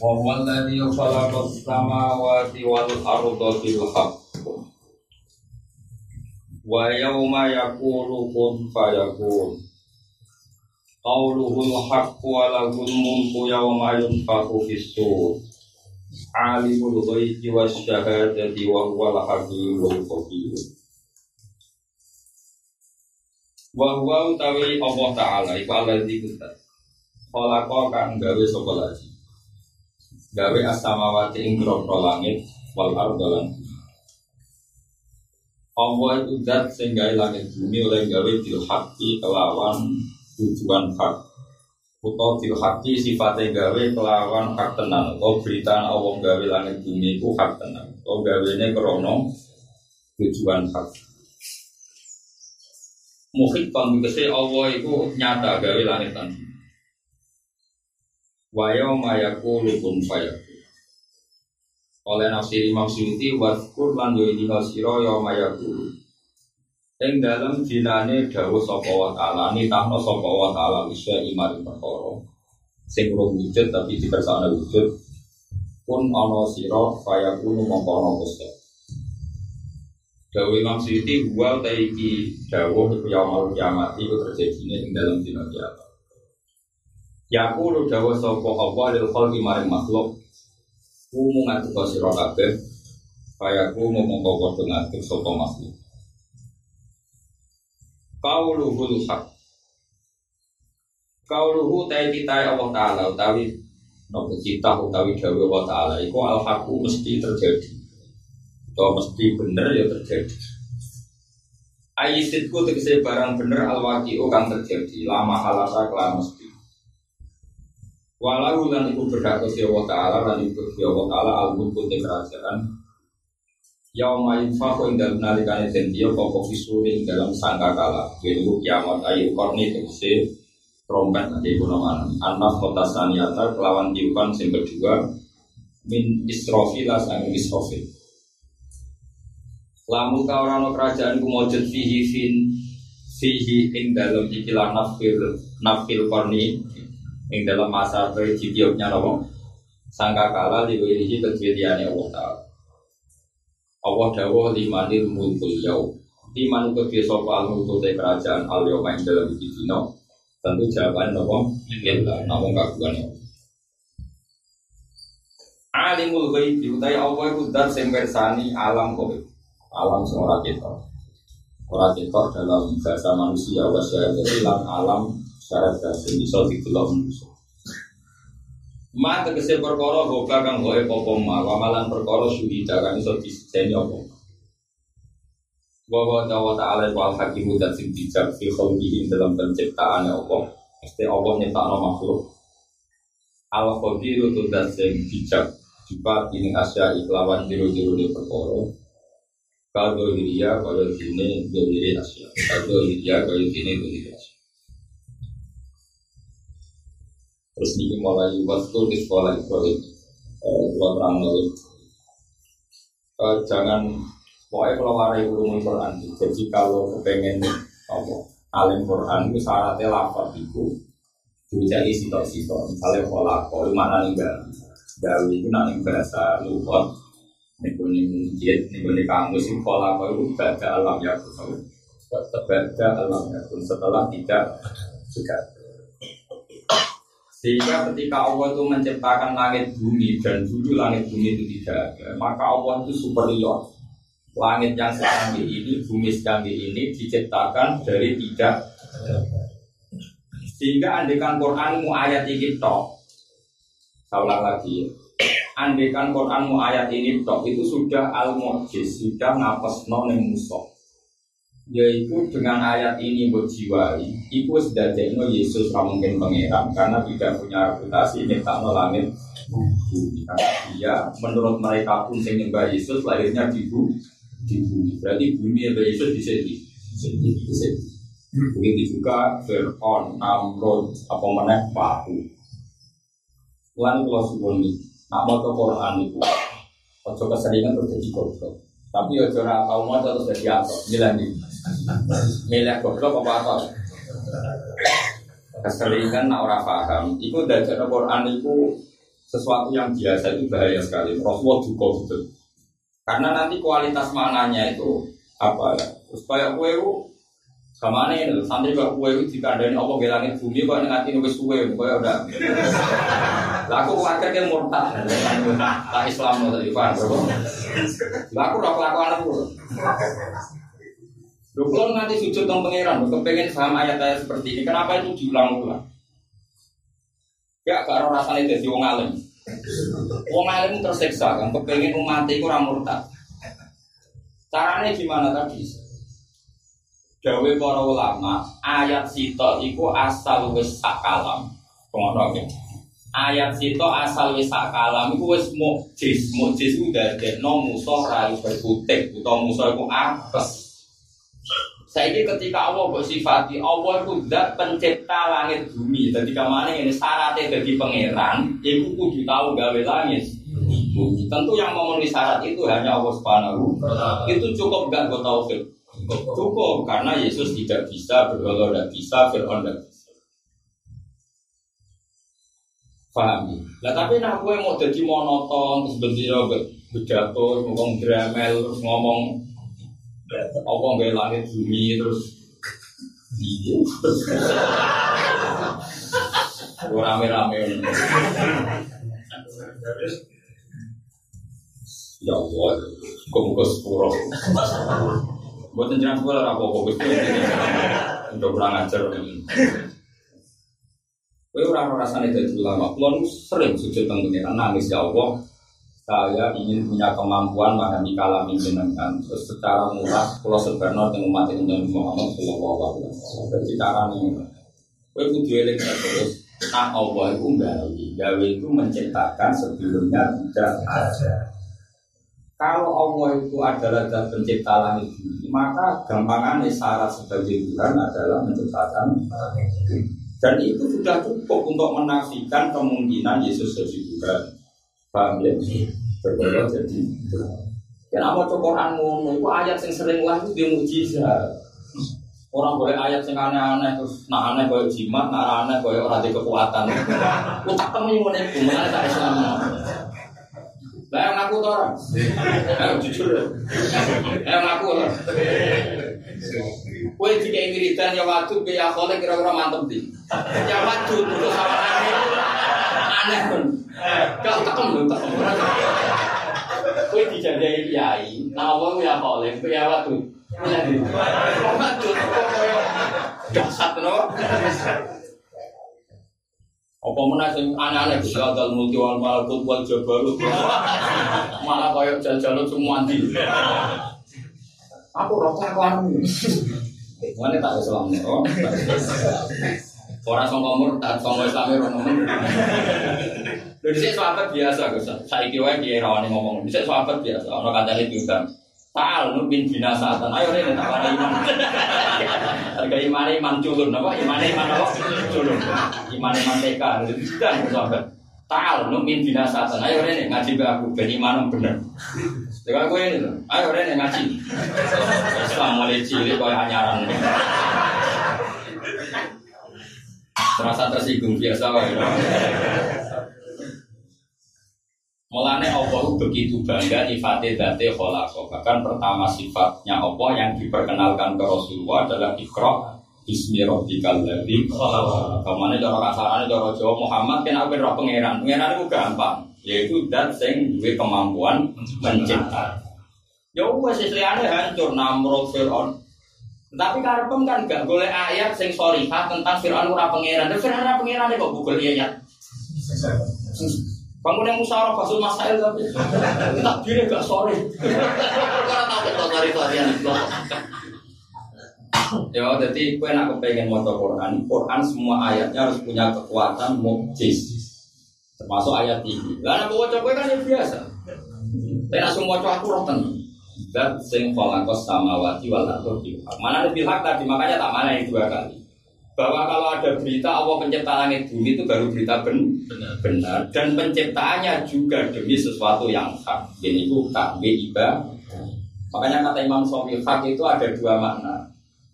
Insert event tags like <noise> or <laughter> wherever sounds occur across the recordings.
Wa huwa alladhi khalaqa as-samawati wal arda bil haqq. Wa yawma yaqulu kun fayakun. Qawluhul haqqu wa lahul mulku yawma yunfakhu fis-sur. Alimul ghaibi wasyahadati wa huwal hakimul khabir. Wa huwa utawi Allah Ta'ala iku alladzi kutat. Khalaqa kang gawe sapa lagi. Gawe as-samawati ing grogro langit wal arda lan bumi. Allah itu zat sing gawe langit bumi oleh gawe bil haqqi kelawan tujuan hak. Utawa bil haqqi sifate gawe kelawan hak tenan. Utawa berita Allah gawe langit bumi iku hak tenan. Utawa gawene krana tujuan hak. Muhit kan Allah itu nyata gawe langit dan bumi. Wa yauma yaqulu kun fayakun. Oleh nafsir Imam Suyuti waskur lan yo ini sira yauma yaqulu. Ing dalam dinane dawuh sapa wa taala nitahno sapa wa taala isya imari perkara. Sing urung wujud tapi dikersakne wujud. Kun ana sira fayakunu mongko ana Gusti. Dawuh Imam Suyuti wa ta iki dawuh iku yaumul kiamat iku terjadi ing dalam dina kiamat. Yaqulu dawa sapa Allah lil khalqi maring makhluk. Kumu ngatur sira kabeh. Kaya kumu mongko padha ngatur sapa makhluk. Qauluhul haq. Qauluhu tai kita Allah Ta'ala utawi Nopo cita utawi dawa Allah Ta'ala. Iku al-haqu mesti terjadi. Atau mesti bener ya terjadi. Ayisitku tegesi barang bener al-waqi'u kan terjadi. Lama halasa kelam mesti Walau lan iku berhak ke Allah Ta'ala lan iku ke Allah Ta'ala al-mulku te kerajaan. Yauma yunfaku ing dalam nalikane den dia pokok fisuri ing dalam sangka kala Yaitu kiamat ayu korni tegese trompet nanti iku nama Anak kota saniata kelawan tiupan sing kedua Min istrofilah sang isrofil Lamu ka ora ana kerajaan ku mujud fihi fin fihi ing dalam ikilah nafil nafil korni ing dalam masa berjidioknya nopo sangka kala diwirihi kedwediane Allah Ta'ala. Allah dawuh limanil mulkul yau liman kedhe sapa mulku te kerajaan al yauma ing dalam iki dina. Tentu jawaban nopo lillah namung kagungane Alimul ghaibi utai Allah iku zat sing alam kowe. Alam sing ora ketok. Ora ketok dalam bahasa manusia wasya lan alam syarat bahasa bisa didelok manusia Ma tegese perkara kang hoe wamalan perkara suhida kang iso diseni apa Wa wa ta'ala wal hakimu dan sing bijak fi dalam penciptaan apa mesti Allah nyiptakno makhluk? Al qadiru tu dan sing bijak ini asya iklawan jiru-jiru di perkara. Kalau hiria kalau ini diri asya kalau hiria kalau ini diri asya Terus ini mulai waktu di sekolah Ibrahim Dua terang dulu Jangan Pokoknya kalau warai ulumul Quran. Jadi kalau kepengen apa, Alim Quran itu syaratnya lafad itu Dijadi sitok-sitok. Misalnya pola Kalau mana enggak Dawi itu nanti bahasa lupa. Nih jid, nih kamus Ini pola itu baca alam ya Baca alam ya Setelah tidak juga sehingga ketika Allah itu menciptakan langit bumi dan dulu langit bumi itu tidak ada, maka Allah itu superior. Langit yang secanggih ini, bumi secanggih ini diciptakan dari tidak Sehingga andekan Quran mu ayat ini tok. Saya lagi ya. Andekan Quran mu ayat ini tok itu sudah al mujiz sudah ngapas non musuh yaitu dengan ayat ini berjiwai itu sedajeno Yesus mungkin pangeran karena tidak punya reputasi ini tak bumi. Karena dia menurut mereka pun yang nyembah Yesus lahirnya di bumi. Di bumi. Berarti bumi yang Yesus di sini. Di sini. Begitu juga Fir'aun, Namrud, apa meneh Pahu. Tuhan kalau suwun nak mau ke Quran itu, ojo keseringan terus jadi goblok. Tapi ojo ora tau mau terus jadi? Milih nih. Milih goblok apa apa? Keseringan nak ora paham. Iku dari Quran itu sesuatu yang biasa itu bahaya sekali. Rasulullah juga gitu. Karena nanti kualitas maknanya itu apa ya? Supaya kue sama nih, santri kok kue itu dikandani apa ke langit bumi kok nanti nubes kue, kue udah. Lah aku keluarga dia murtad, tak Islam tadi pak. Lah aku udah kelakuan aku. Lu kalau nanti sujud tentang pangeran, kepengen paham ayat-ayat seperti ini, kenapa itu diulang-ulang? Ya, karena rasanya jadi wong alim. Wong alim tersiksa kan, kepengen umat itu ramurtad. Caranya gimana tadi? Dawe para ulama, ayat sito iku asal wis sakalam. Pengono ya. Ayat sito asal wis sakalam iku wis mukjiz. Mukjiz ku dadekno musuh ra berkutik utawa musuh iku apes. Saiki ketika Allah kok sifati Allah itu zat pencipta langit bumi. Jadi ke mana ini syaratnya jadi pangeran, iku kudu tahu gawe langit. Tentu yang memenuhi syarat itu hanya Allah Subhanahu. Itu cukup gak gue taufik. Cukup karena Yesus tidak bisa, berdoa tidak bisa, Fir'aun tidak bisa. Paham? Nah tapi nak gue mau jadi monoton, terus berdiri berjatuh, ngomong dramel, terus ngomong apa nggak langit bumi, terus rame-rame. Ya Allah, kok sepuluh. Buat jenengan sekolah apa wis udah kurang ajar. Kowe ora ora rasane dadi ulama. Kulo sering sujud teng pengiran nangis ya Allah. Saya ingin punya kemampuan memahami kalam jenengan. Terus secara murah kulo sebenarnya dengan umat Nabi Muhammad sallallahu alaihi wasallam. Jadi cara nih. Kowe kudu eling terus Nah Allah itu gawe, gawe itu menciptakan sebelumnya tidak ada. Kalau Allah itu adalah zat pencipta langit bumi, maka gampangannya syarat sebagai Tuhan adalah menciptakan Dan itu sudah cukup untuk menafikan kemungkinan Yesus jadi Tuhan. Paham ya? Berbeda jadi Kenapa cok Quran ngono? Itu ayat yang sering lah itu dia mujizat. Orang boleh ayat yang aneh-aneh terus nah aneh kayak jimat, nah aneh kayak orang di kekuatan. Utak temen yang itu, mana tak Islam. Lah yang ngaku tuh orang. Ayo jujur ya. Ayo ngaku lah. Kue jika wiridan ya waktu ke ya kira-kira mantep di. Ya waktu terus sama aneh aneh pun. Kau tekem lu tekem. Kue dijajai kiai. Apa ya kole ke ya. Waktu dasar no. Apa mana sing aneh-aneh bisa dal multi wal malakut wal jabarut. Malah koyo jajal semua di. Aku rokok kelakuan. Mana tak Islam oh. Orang sangka murtad, sangka Islam ora Lha dhisik sahabat biasa Gus. Saiki wae kiye rawani ngomong. Dhisik sahabat biasa, ana kancane diundang. Ta'al nu bin binasatan. Ayo rene tak wani iman. Harga iman iman culun apa? Iman iman apa? Culun. Iman iman TK. Dan sahabat. Ta'al nu bin binasatan. Ayo rene ngaji be aku ben iman bener. Dengan gue ini. Ayo rene ngaji. Islam mulai cilik koyo anyaran. Terasa tersinggung biasa. Mulane Allah begitu bangga nyifate date kholaqo. Bahkan pertama sifatnya Allah yang diperkenalkan ke Rasulullah adalah Iqra Bismi rabbikal ladzi khalaq. Kamane cara kasarane cara Jawa Muhammad kena ben roh pangeran. Pangeran itu gampang, yaitu dat sing duwe kemampuan mencipta. Ya wes liyane hancur Namrud Firaun. Tapi karepem kan gak boleh ayat sing tentang Firaun ora pangeran. Dan Firaun ora pangeran kok Google ayat. Bangun yang musyawarah basul masail tapi tak diri gak sore. Karena tahu kita dari varian Ya, jadi gue nak kepengen mau Quran. Quran semua ayatnya harus punya kekuatan mukjiz. Termasuk ayat ini. Lah nek waca kowe kan ya biasa. Tapi nak semua waca aku roh tenan. Dan sing khalaqas samawati wal ardi Mana ada hak tadi makanya tak mana itu dua kali. Bahwa kalau ada berita Allah pencipta langit bumi itu baru berita ben benar. benar dan penciptaannya juga demi sesuatu yang hak. Jadi itu takwi iba. Makanya kata Imam Sofi hak itu ada dua makna.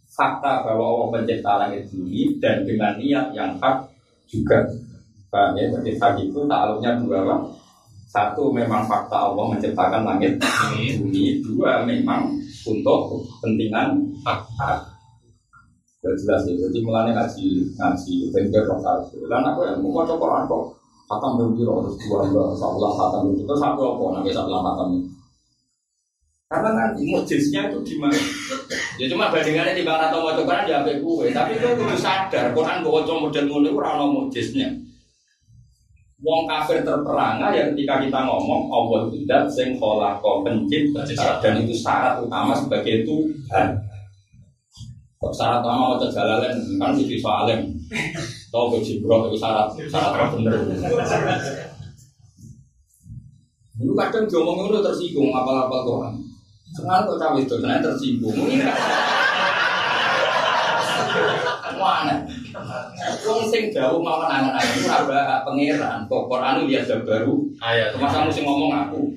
Fakta bahwa Allah pencipta langit bumi dan dengan niat yang hak juga. Paham ya? Jadi hak itu takluknya dua apa? Satu memang fakta Allah menciptakan langit bumi. Dua memang untuk kepentingan hak. Gak jelas ya. Jadi mulanya ngaji ngaji bengkel kartu. Dan aku yang mau baca Quran kok khatam berbiro terus dua dua saulah khatam berbiro terus aku apa nanti saulah khatam karena nanti mujiznya itu di mana? Ya cuma bandingannya di bang atau mau Quran di HP gue, tapi gue kudu sadar Quran gue coba model mulai ora mujiznya. Wong kafir terperangah ya ketika kita ngomong Allah tidak sing kholaqo pencipta dan itu syarat utama sebagai Tuhan. Kok syarat utama mau jalalen kan sisi soalem. Tahu ke bro itu syarat syarat bener. Lu kadang diomongin udah tersinggung apal-apal Quran. Sekarang kok cawe itu, saya tersinggung. Mana? Wong sing jauh mau nangan aku ora pangeran, kok Quran lihat baru. Ayat. Mas kamu sing ngomong aku.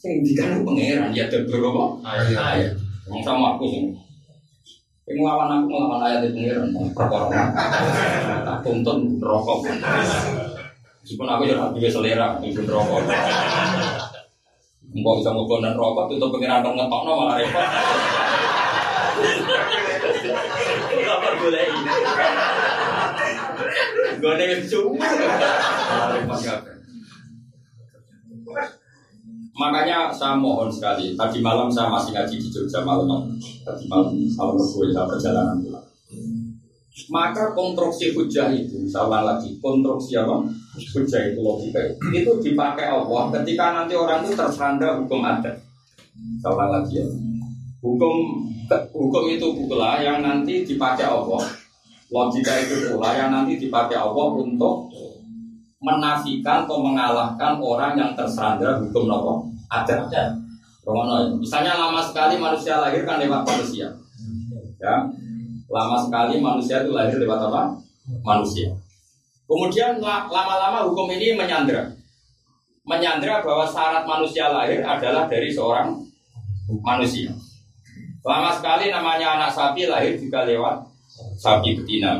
Sing dikan pangeran ya baru apa? Ayat. Wong sama aku sing Yang ngelawan aku ngelawan ayat di. Tak tuntun rokok. Meskipun aku juga juga selera, itu rokok. Enggak bisa ngebonan rokok, tutup pengiran ngetok no malah repot. Gak boleh. Gue ada cuma. Makanya saya mohon sekali, tadi malam saya masih ngaji di Jogja malam, tadi malam malam berdua saya perjalanan pulang. Maka konstruksi hujah itu, saya lagi, konstruksi apa? Hujah itu logika itu dipakai Allah ketika nanti orang itu tersandar hukum adat. Saya lagi ya. Hukum hukum itu pula yang nanti dipakai Allah. Logika itu pula yang nanti dipakai Allah untuk menafikan atau mengalahkan orang yang tersandar hukum nopo adat. Romono, misalnya lama sekali manusia lahir kan lewat manusia. Ya, lama sekali manusia itu lahir lewat apa? Manusia. Kemudian lama-lama hukum ini menyandra. Menyandra bahwa syarat manusia lahir adalah dari seorang manusia. Lama sekali namanya anak sapi lahir juga lewat sapi betina.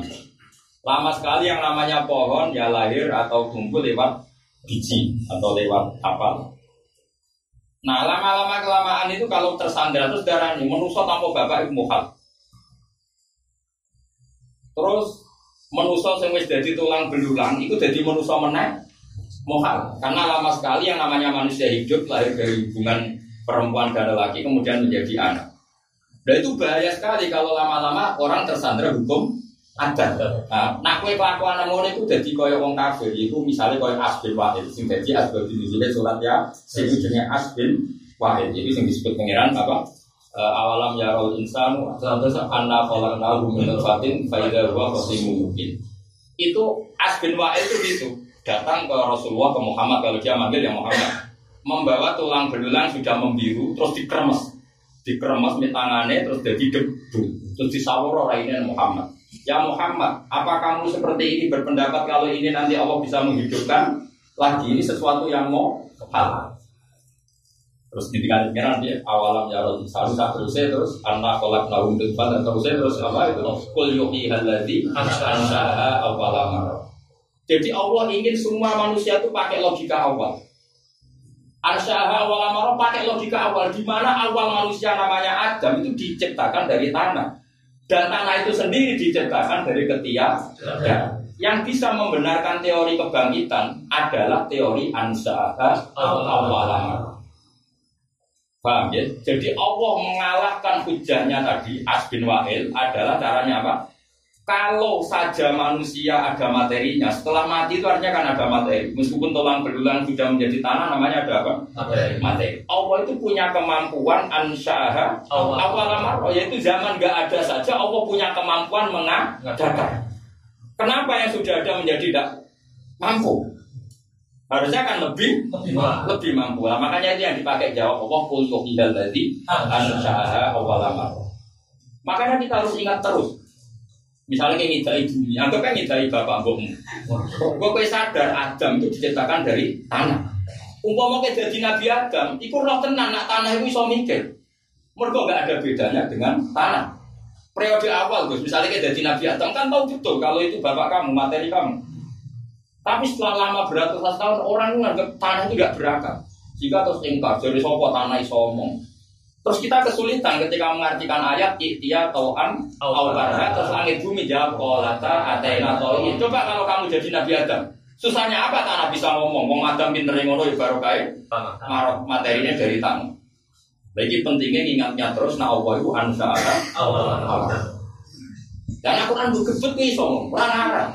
Lama sekali yang namanya pohon ya lahir atau tumbuh lewat biji atau lewat apa. Nah lama-lama kelamaan itu kalau tersandar terus darah ini menusuk tanpa bapak ibu mukhal. Terus menusuk yang wis jadi tulang belulang itu jadi menusuk meneh mukhal. Karena lama sekali yang namanya manusia hidup lahir dari hubungan perempuan dan laki kemudian menjadi anak. Dan itu bahaya sekali kalau lama-lama orang tersandra hukum ada. Nah, kue kelakuan namun itu jadi kaya wong kafir. Itu misalnya kaya asbin wahid. Sing jadi asbin di sini surat ya. Sing asbin wahid. Jadi sing disebut pangeran apa? Uh, awalam ya roh insanu terus anna nahu min fatin faida wa qasimu mungkin itu asbin wahid itu gitu datang ke Rasulullah ke Muhammad kalau dia manggil yang Muhammad membawa tulang belulang sudah membiru terus dikremes dikeremas di tangannya terus jadi debu terus disawur orang ini Muhammad ya Muhammad apa kamu seperti ini berpendapat kalau ini nanti Allah bisa menghidupkan? Lagi ini sesuatu yang mau hal. Terus ketika pengiran dia awalam ya Rasul satu satu terus terus kolak naum depan dan terus terus apa itu? Kul yuhi haladi ansaha awalamar jadi Allah ingin semua manusia itu pakai logika awal. Arsyaha awal pakai logika awal. Di mana awal manusia namanya Adam itu diciptakan dari tanah dan tanah itu sendiri diciptakan dari ketiak dan yang bisa membenarkan teori kebangkitan adalah teori ansyaha awal amaro. Paham ya? Jadi Allah mengalahkan hujahnya tadi Asbin Wahil adalah caranya apa? Kalau saja manusia ada materinya, setelah mati itu artinya kan ada materi. Meskipun tulang belulang sudah menjadi tanah, namanya ada apa? Materi. materi. Allah itu punya kemampuan ansyaha awal amar, yaitu zaman gak ada saja Allah punya kemampuan mengadakan. Kenapa yang sudah ada menjadi tidak mampu. Harusnya kan lebih Lebih lebih mampu. Nah, makanya itu yang dipakai jawab Allah kul yuhiyal ladzi ansyaha awwala Makanya kita harus ingat terus. Misalnya kayak ngidai bumi, anggap kan ngidai bapak mbokmu. Gue kue sadar Adam itu diciptakan dari tanah. Umpama kayak jadi Nabi Adam, iku roh tenan nak tanah itu iso mikir. Mereka nggak ada bedanya dengan tanah. Periode awal Gus, misalnya kayak jadi Nabi Adam kan tahu betul kalau itu bapak kamu, materi kamu. Tapi setelah lama beratus tahun orang menganggap tanah itu nggak berakal. Jika terus ingkar, jadi sopo tanah iso omong. Terus kita kesulitan ketika mengartikan ayat ikhtia tau'an awkarha terus langit bumi jawab kolata atena to'i. Coba kalau kamu jadi Nabi Adam, susahnya apa tanah bisa ngomong? Wong Adam pinter ngono ya baru kaya marok materinya dari tanah. Lagi pentingnya ingatnya terus nah Allah itu ansa'ala Awal. dan aku kan gebet nih iso ora ngarang.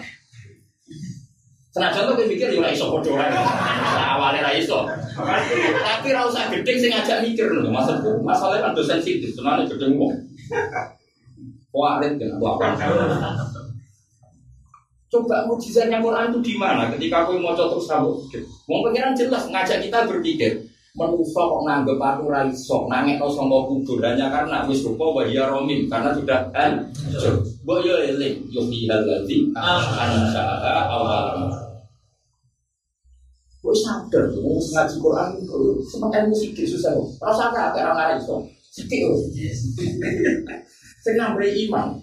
Senajan tuh mikir ya ora iso padha ora. Awale ra iso. Tapi ra usah gedeng sing ngajak mikir lho maksudku. Masalahnya kan dosen sensitif, sebenarnya gedeng wong. Warit kan apa? Coba mujizatnya Quran itu di mana? Ketika aku mau terus kamu, mau pengiran jelas ngajak kita berpikir. Manusia kok nganggep aku ra iso, nangek no sangka kubur hanya karena wis rupa wa hiya romim karena sudah kan. Mbok yo eling yo bihal ladzi ansaha awal. Kok sadar tuh mau ngaji Quran semakin musik susah kok. Rasa apa kayak orang iso. Sithik kok. <laughs> Sing nambah iman.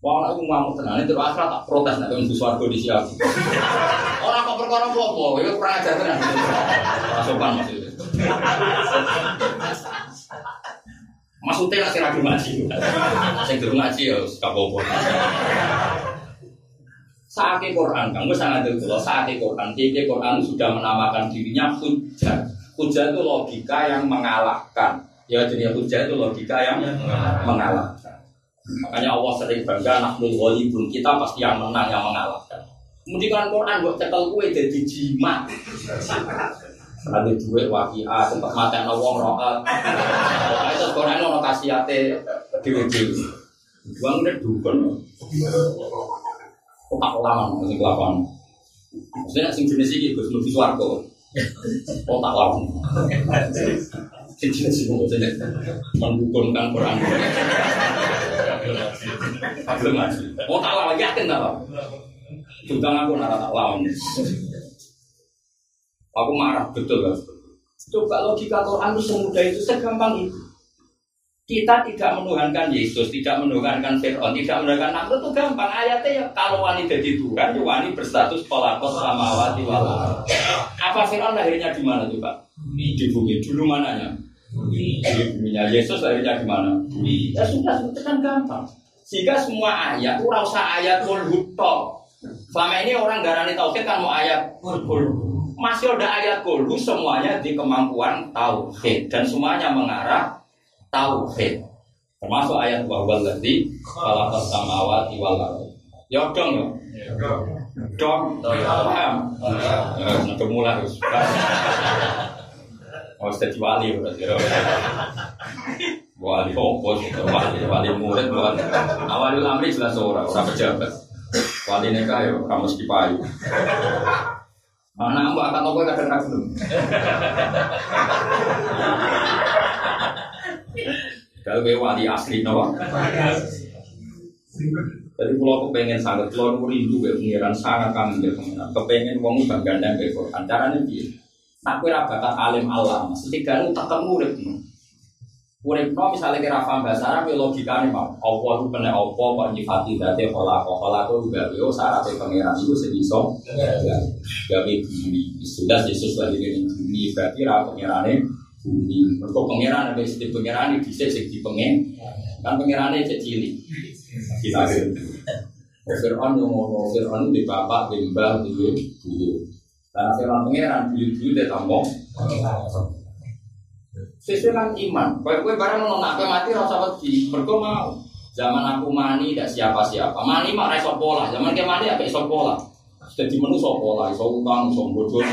Wah, aku ngamuk tenan itu asal tak protes nek wong swarga di siap. <laughs> Ora kok perkara apa-apa, ya kurang ajar tenan. Ora sopan maksudnya. Maksudnya lah sing ragu ngaji. Sing durung ngaji ya gak apa-apa. Saat Quran, kamu sangat dulu. Saat Quran, tiga Quran sudah menamakan dirinya hujah. Hujah itu logika yang mengalahkan. Ya jadi hujah itu logika yang mengalahkan. Makanya Allah sering bangga nahnu ghalibun kita pasti yang menang yang mengalahkan. Kemudian Quran buat cekel kue jadi jimat. Ada duit wakia tempat mata yang wong rokat. Itu Quran ono kasihate dewi-dewi. Uang udah dukun. Kok lama masih kelakuan. Maksudnya sing jenis ini Gus Nufi Suwargo. Kok tak lama. Sing jenis ini maksudnya mendukunkan Quran. Belum ngaji. Oh tak lawan yakin tak lawan. Juga aku nara tak lawan. Aku marah betul kan. Coba logika Quran itu semudah itu segampang itu. Kita tidak menuhankan Yesus, tidak menuhankan Fir'aun, tidak menuhankan Namrud itu gampang. Ayatnya ya kalau wani jadi Tuhan, ya wani berstatus pelakos samawati wal ardh. Apa Fir'aun lahirnya di mana tuh Pak? Di bumi. Dulu mananya? Di buminya. Yesus lahirnya di mana? Bumi. Ya sudah, itu kan gampang. Sehingga semua ayat, ora usah ayat kulhut tok. Selama ini orang garani tauhid kan mau ayat kulhut. Masih ada ayat kulhu semuanya di kemampuan tauhid dan semuanya mengarah tauhid. Termasuk ayat wawal ladzi khalaqas samawati wal ardh. Ya dong ya. Dong. Paham? Ya, sudah mulai harus. Oh, sudah wali berarti. Wali fokus, wali wali murid, wali awalul amri jelas orang, orang pejabat. Wali nikah ya kamu payu. Anak mbak akan tahu kadang ragu. Kalau gue wali asli nawa. Jadi kalau aku pengen sangat, kalau aku rindu pengiran sangat kangen ke pengiran. Kepengen wong bangga dan ke Quran. Caranya kue bakat alim alam. Setidaknya tak ketemu urip. Urip no misalnya kira paham bahasa Arab, ya logikanya mau. Allah itu kena apa, kok nyifati dati kolako. Kolako juga, yo syaratnya pengiran itu sedisong. Gawe bumi. Sudah Yesus lagi di bumi. Berarti ra pengirannya bumi. Mereka pengiran, ada istilah pengiran, di sini di pengen. Kan pengirannya cilik. Kita Fir'aun yang ngomong Fir'aun di bapak, di mbah, di ibu. Karena Fir'aun pengiran, bulu-bulu dia tambah. Sesuai kan iman. Kue kue barang nong nak mati rasa wedi. Mereka mau. Zaman aku mani tidak siapa-siapa. Mani mak reso pola. Zaman ke mani apa iso pola. Jadi menu so pola, iso utang, iso bodoh.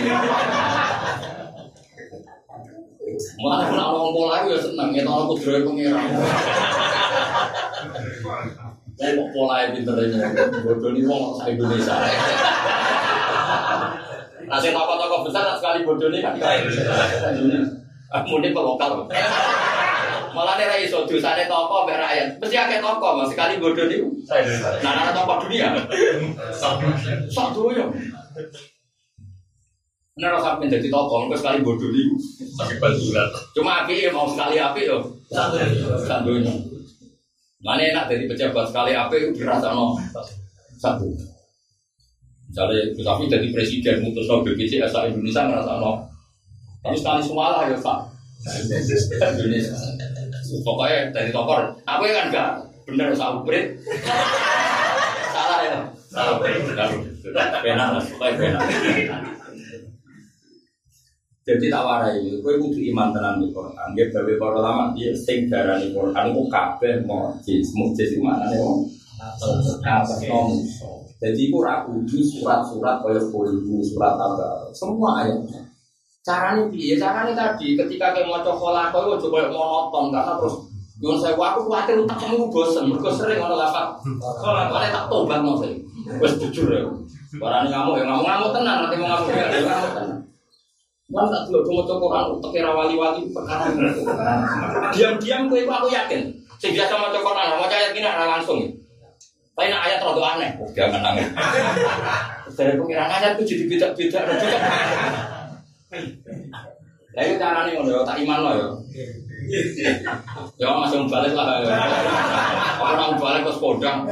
Pun orang pola ya seneng. Ya tahu aku dari pengiran. Wong pola pinter ini, bodoh ini wong sak Indonesia. Nah, saya tokoh-tokoh besar sekali bodoh ini kan Mungkin ke lokal. Malah nih rai so dosane toko mbek rakyat. Mesti akeh toko mas sekali bodoh nih. Nah, nah toko dunia. Satu ya. Nah, rasa pengen jadi toko, enggak sekali bodoh nih. Sakit. Cuma api mau sekali api yo. Satunya. Mana enak jadi pejabat sekali api itu dirasa no satu. Misalnya Afi jadi presiden mutus no BPJS Indonesia ngerasa no. Tapi sekali semua lah ya Pak. Indonesia. Pokoknya dari tokor, aku kan enggak bener usah upgrade. Salah ya. Salah. Benar lah, pokoknya benar. Jadi tak warai, kowe kudu iman tenan di Quran. Dia gawe para ulama dia sing darani Quran iku kabeh mujis, mujis mana nih wong. Jadi iku ra kudu surat-surat kaya kulhu, surat apa, semua ayatnya. Caranya piye? Caranya tadi ketika kayak mau cokola, kau itu coba monoton karena terus Jangan saya aku khawatir tak kamu bosan, mereka sering orang lapar. Kalau lapar tak tobat mau saya, wes jujur ya. Barang ngamuk ya ngamuk ngamuk tenang, nanti mau ngamuk ya ngamuk tenang. Wan tak dulu cuma cokoran untuk kira wali-wali perkara Diam-diam gue aku yakin. Sing biasa mau cokoran, mau cahaya gini langsung. Tapi nak ayat terlalu aneh. Oh, jangan nangis. Dari pengiran ayat itu jadi beda-beda. Lah itu carane ngono tak iman lo ya. Ya masih balik lah. Orang balik ke podang.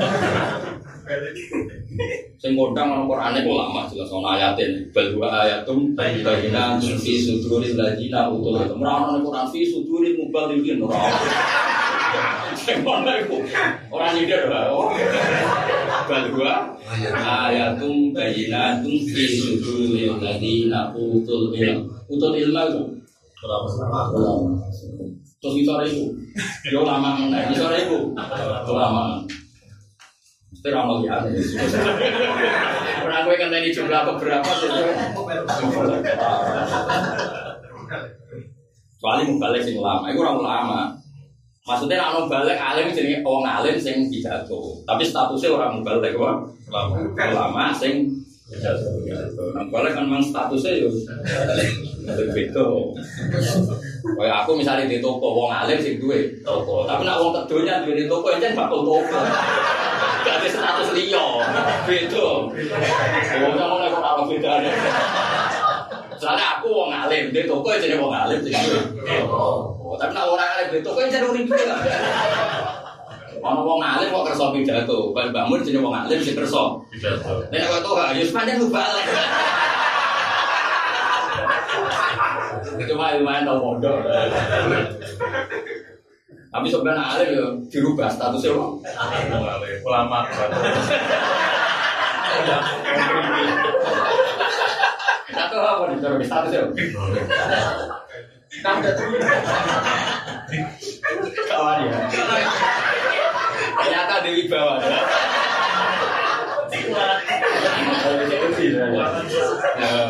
Sing kodang ana Qur'ane kok lama jelas ana ayatin bal wa ayatum bayyinatun fi suduril ladina utul ilm. Ora ana Qur'an fi suduril muballighin ora. Sing ngono iku ora nyindir wae. Bal wa ayatum bayyinatun fi suduril ladina utul ilm. Utul ilmu itu Terus itu itu, yo lama meneh. Itu itu, lama. Mesti ramal ya. Orang gue kan tadi jumlah beberapa Soalnya mau balik sing lama, itu orang lama. Maksudnya nak balik alim jadi orang alim sing pidato. Tapi statusnya orang balik apa? Lama. Lama sing Nah, balik kan memang statusnya yo beda. Kayak aku misalnya di toko, wong alim sing duwe toko. Tapi nak wong kedonya duwe di toko, itu bakal toko. Gak status liya. Beda. Oh, sama nek kok. Soalnya aku wong alim, di toko jadi wong alim sing duwe. Oh, tapi nak orang alim di toko jadi urip. Ono wong alim kok kersa pidato, kan Mbak Mun jenenge wong alim sing kersa. Pidato. Nek kok tuh ya sepanjang lu balik. Cuma lumayan tau bodoh. Tapi sebenarnya alim ya dirubah statusnya wong. Ulama. Satu apa nih terus statusnya? Kawan ya. Ternyata Dewi bawah.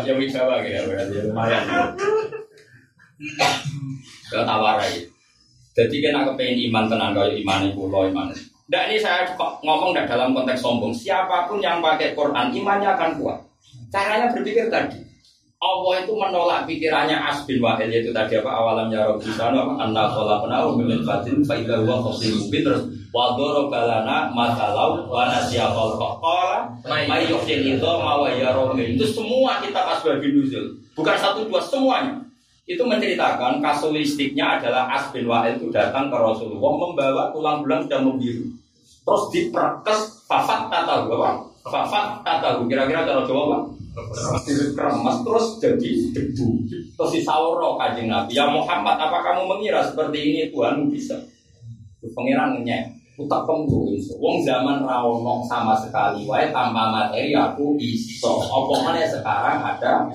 Yang wibawa gitu berarti lumayan. Ke tawarai. Jadi kan aku pengen iman tenang kalau iman itu lo iman. Nah ini saya ngomong dalam konteks sombong. Siapa pun yang pakai Quran imannya akan kuat. Caranya berpikir tadi. Allah itu menolak pikirannya Asbin Wahil yaitu tadi apa? Awalam ya Rabbi sana anna khalaqnahu min fatin fa idza huwa qasim mubin. Terus wa darabalana masalau wa nasiya qala may yuhyin itu ma wa yarumin itu semua kitab asbabun nuzul. Bukan satu dua semuanya. Itu menceritakan kasuistiknya adalah Asbin Wahil itu datang ke Rasulullah membawa tulang bulan sudah membiru. Terus diperkes fafat tatahu apa? Fafat tatahu kira-kira cara Jawa apa kremas terus jadi debu. Terus disawro kajing Nabi. Ya Muhammad apa kamu mengira seperti ini Tuhan bisa? Pengiran ngenyek utak pembu wong zaman rawono sama sekali. Wae tanpa materi aku iso. Apa mana sekarang ada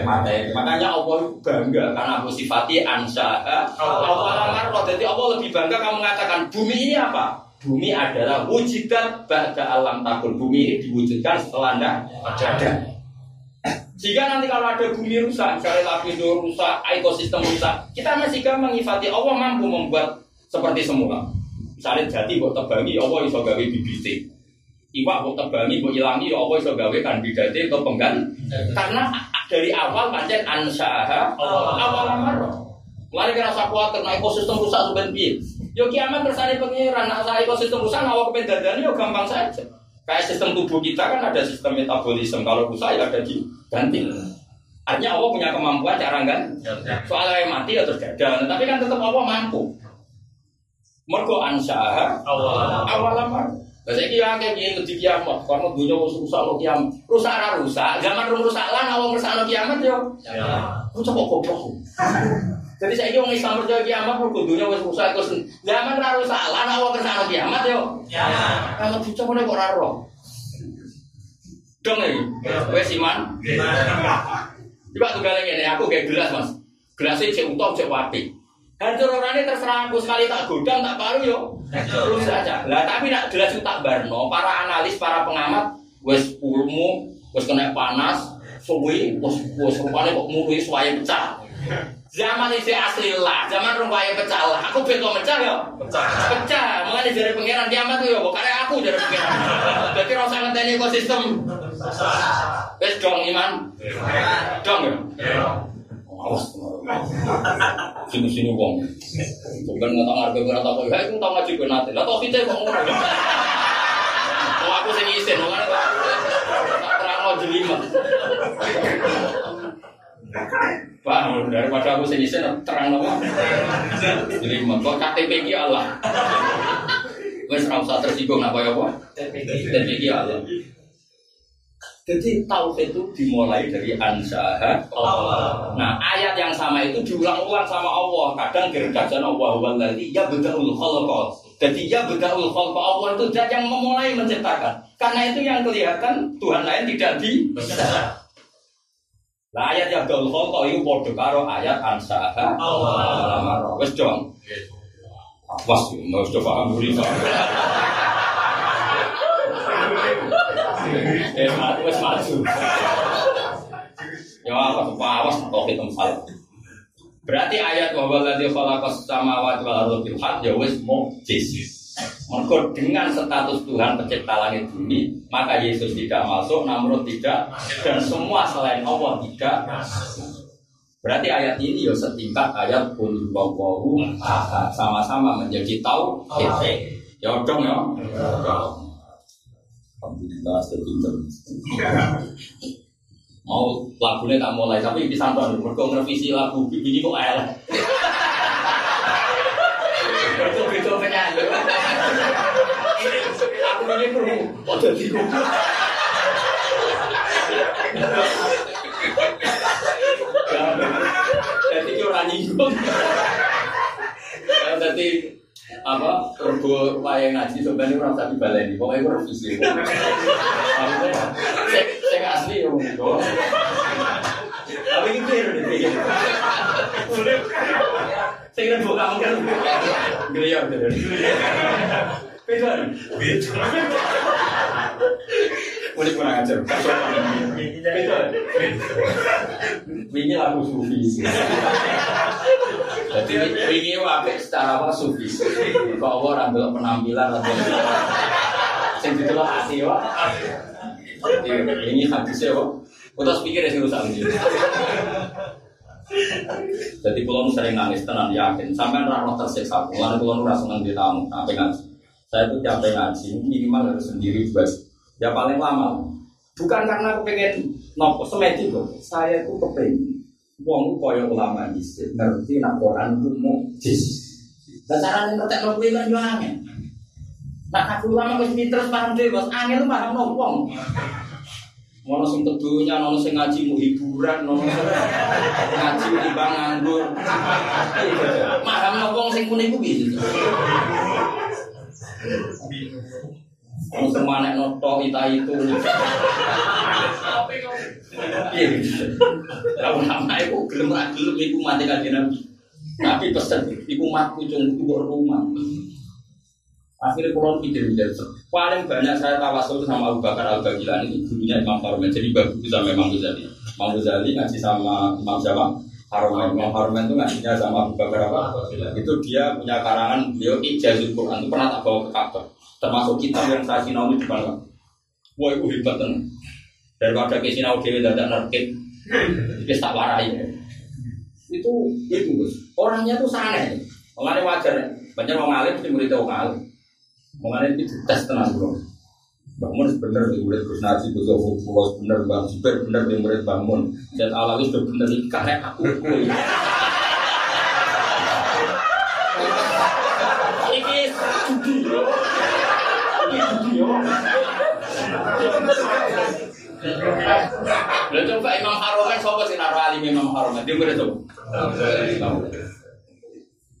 materi? Makanya Allah bangga karena aku sifati ansha Allah. Jadi Allah lebih bangga kamu mengatakan bumi ini apa? Bumi adalah wujudan ba'da alam takun bumi ini diwujudkan setelah anda ada jika nanti kalau ada bumi rusak, misalnya lapindo rusak, ekosistem rusak, kita masih gampang ngifati Allah mampu membuat seperti semula. Misalnya jati buat tebangi, Allah iso gawe bibite. Iwak buat tebangi, buat ilangi, Allah iso gawe kandidate atau penggan. Karena dari awal pancen ansaha awal amar. Mulai kira rasa kuat karena ekosistem rusak sebenarnya. Yo kiamat kersane pengiran, saya ekosistem rusak awak kepen dadane yo gampang saja. Kayak sistem tubuh kita kan ada sistem metabolisme. Kalau rusak ya ada diganti. Artinya Allah punya kemampuan cara kan? Soalnya mati ya terus gagal. Tapi kan tetap Allah mampu. Mergo ansaha awal awal amar. Lah saiki ya akeh kiye ngedi kiamat, karena dunya wis rusak lo kiamat. Rusak rusak, zaman rusak lan awal ngersakno kiamat yo. Ku coba goblok. Jadi saya wong Islam percaya kiamat mergo dunya wis rusak terus zaman ra rusak lan awal ngersakno kiamat yo. Kalau bocah mana kok ra roh. Dong iki. Wes iman. Coba tuh kali ini, aku kayak gelas mas. Gelasnya cek utuh, cek wapi. Hancur orangnya terserah aku sekali tak godang, tak paru yo. Terus saja. Lah tapi nak gelas itu tak barno. Para analis, para pengamat, wes pulmu, wes kena panas, suwi, wes wes rupanya kok mulu suaya pecah. Zaman ini asli lah, zaman rupanya pecah lah. Aku betul pecah yo. Pecah, makanya dari pengiran kiamat tuh yo. Karena aku dari pengiran. Jadi rasa ngenteni ekosistem. Wes dong iman. Dong ya. Awas. Sini sini wong. Bukan nggak tahu harga berapa kok. Ya, aku tahu ngaji gue nanti. Lah tau kita kok ngono. Oh aku sing isin, makanya tak terang mau jelima. Pak, daripada aku sing isin terang apa? Jelima. Kok KTP ki Allah. Wes ora usah tersinggung apa ya, Pak? KTP ki Allah. Jadi tauhid itu dimulai dari ansaha Nah ayat yang sama itu diulang-ulang sama Allah Kadang gergajan Allah Walladhi ya beda'ul khalqa Jadi ya beda'ul khalqa Allah itu zat yang memulai menciptakan Karena itu yang kelihatan Tuhan lain tidak di Nah ayat ya beda'ul khalqa itu bodoh karo ayat ansaha Allah Wes dong Awas, nggak usah paham dulu Eh, wes maju. Ya tuh awas tauhid tempat. Berarti ayat bahwa ladzi khalaqas samawati wal ardi bil haq ya wis mukjiz. Mergo dengan status Tuhan pencipta langit bumi, maka Yesus tidak masuk, Namrud tidak, dan semua selain Allah tidak. Berarti ayat ini ya setingkat ayat bahwa sama-sama menjadi tahu. Ya dong ya. Alhamdulillah sepinter. Mau lagunya tak mulai tapi bisa nonton mereka ngerevisi lagu ini kok elek. Mereka beda penyanyi. Aku ini perlu tiku. Jadi itu orang nyinggung. Jadi apa rego wayang ngaji sebenarnya orang tak dibaleni pokoknya gue revisi saya asli ya gitu tapi gitu ya udah saya kira buka mungkin geliyor beda beda boleh kurang ajar beda ini lagu sufi jadi ini wae secara apa sufi. Kok Allah ora penampilan atau sing ditelok hati wa. Ini hadisnya wa. Udah pikir ya sih rusak ini. Jadi kalau sering nangis tenang yakin, sampai rano tersiksa. Mulai kalau nurah seneng di tamu, apa ngaji. Saya itu tiap ngaji minimal harus sendiri bebas. Ya paling lama. Bukan karena aku pengen nopo semedi kok. Saya itu kepengen Wong kaya ulama dhisik ngerti nak Quran ku mukjiz. Lah carane ngerti no kuwi kan yo angel. Nak aku ulama wis pinter paham dhewe, Bos. Angel paham no wong. Ono sing kedunya, ono ngaji mu hiburan, ono ngaji timbang nganggur. Paham no wong sing muni ku piye? Manek noto ita itu. Iya. Lah ulama iku gelem gelem iku mati kanjeng Nabi. Nabi pesen, iku matku cung iku rumah. Akhirnya kalau pikir pikir paling banyak saya tawasul sama Abu Bakar Al itu gurunya Imam Farman. Jadi bagus sama Imam Ghazali. Imam Ghazali ngaji sama Imam Jawa. Haromen, Imam Haromen itu ngajinya sama Abu Bakar apa? Itu dia punya karangan beliau Ijazul Quran itu pernah tak bawa ke Ka'bah. Termasuk kitab yang saya sinau di depan Wah itu hebat kan. Daripada ke sinau dewi tidak nerkit, kita tak warai. Itu itu orangnya tuh sana. Mengenai wajar, banyak orang alim mesti murid orang itu tes tenang bro. Bangun bener di murid Gus Nasi, Gus Yofu, Pulau bener, Bang Super bener di murid bangun. Dan Alawi sudah bener di karek aku. Ini judi. Ini judi Lalu coba Imam Haromen, siapa sih naruh alim Imam Haromen? Dia murid tuh.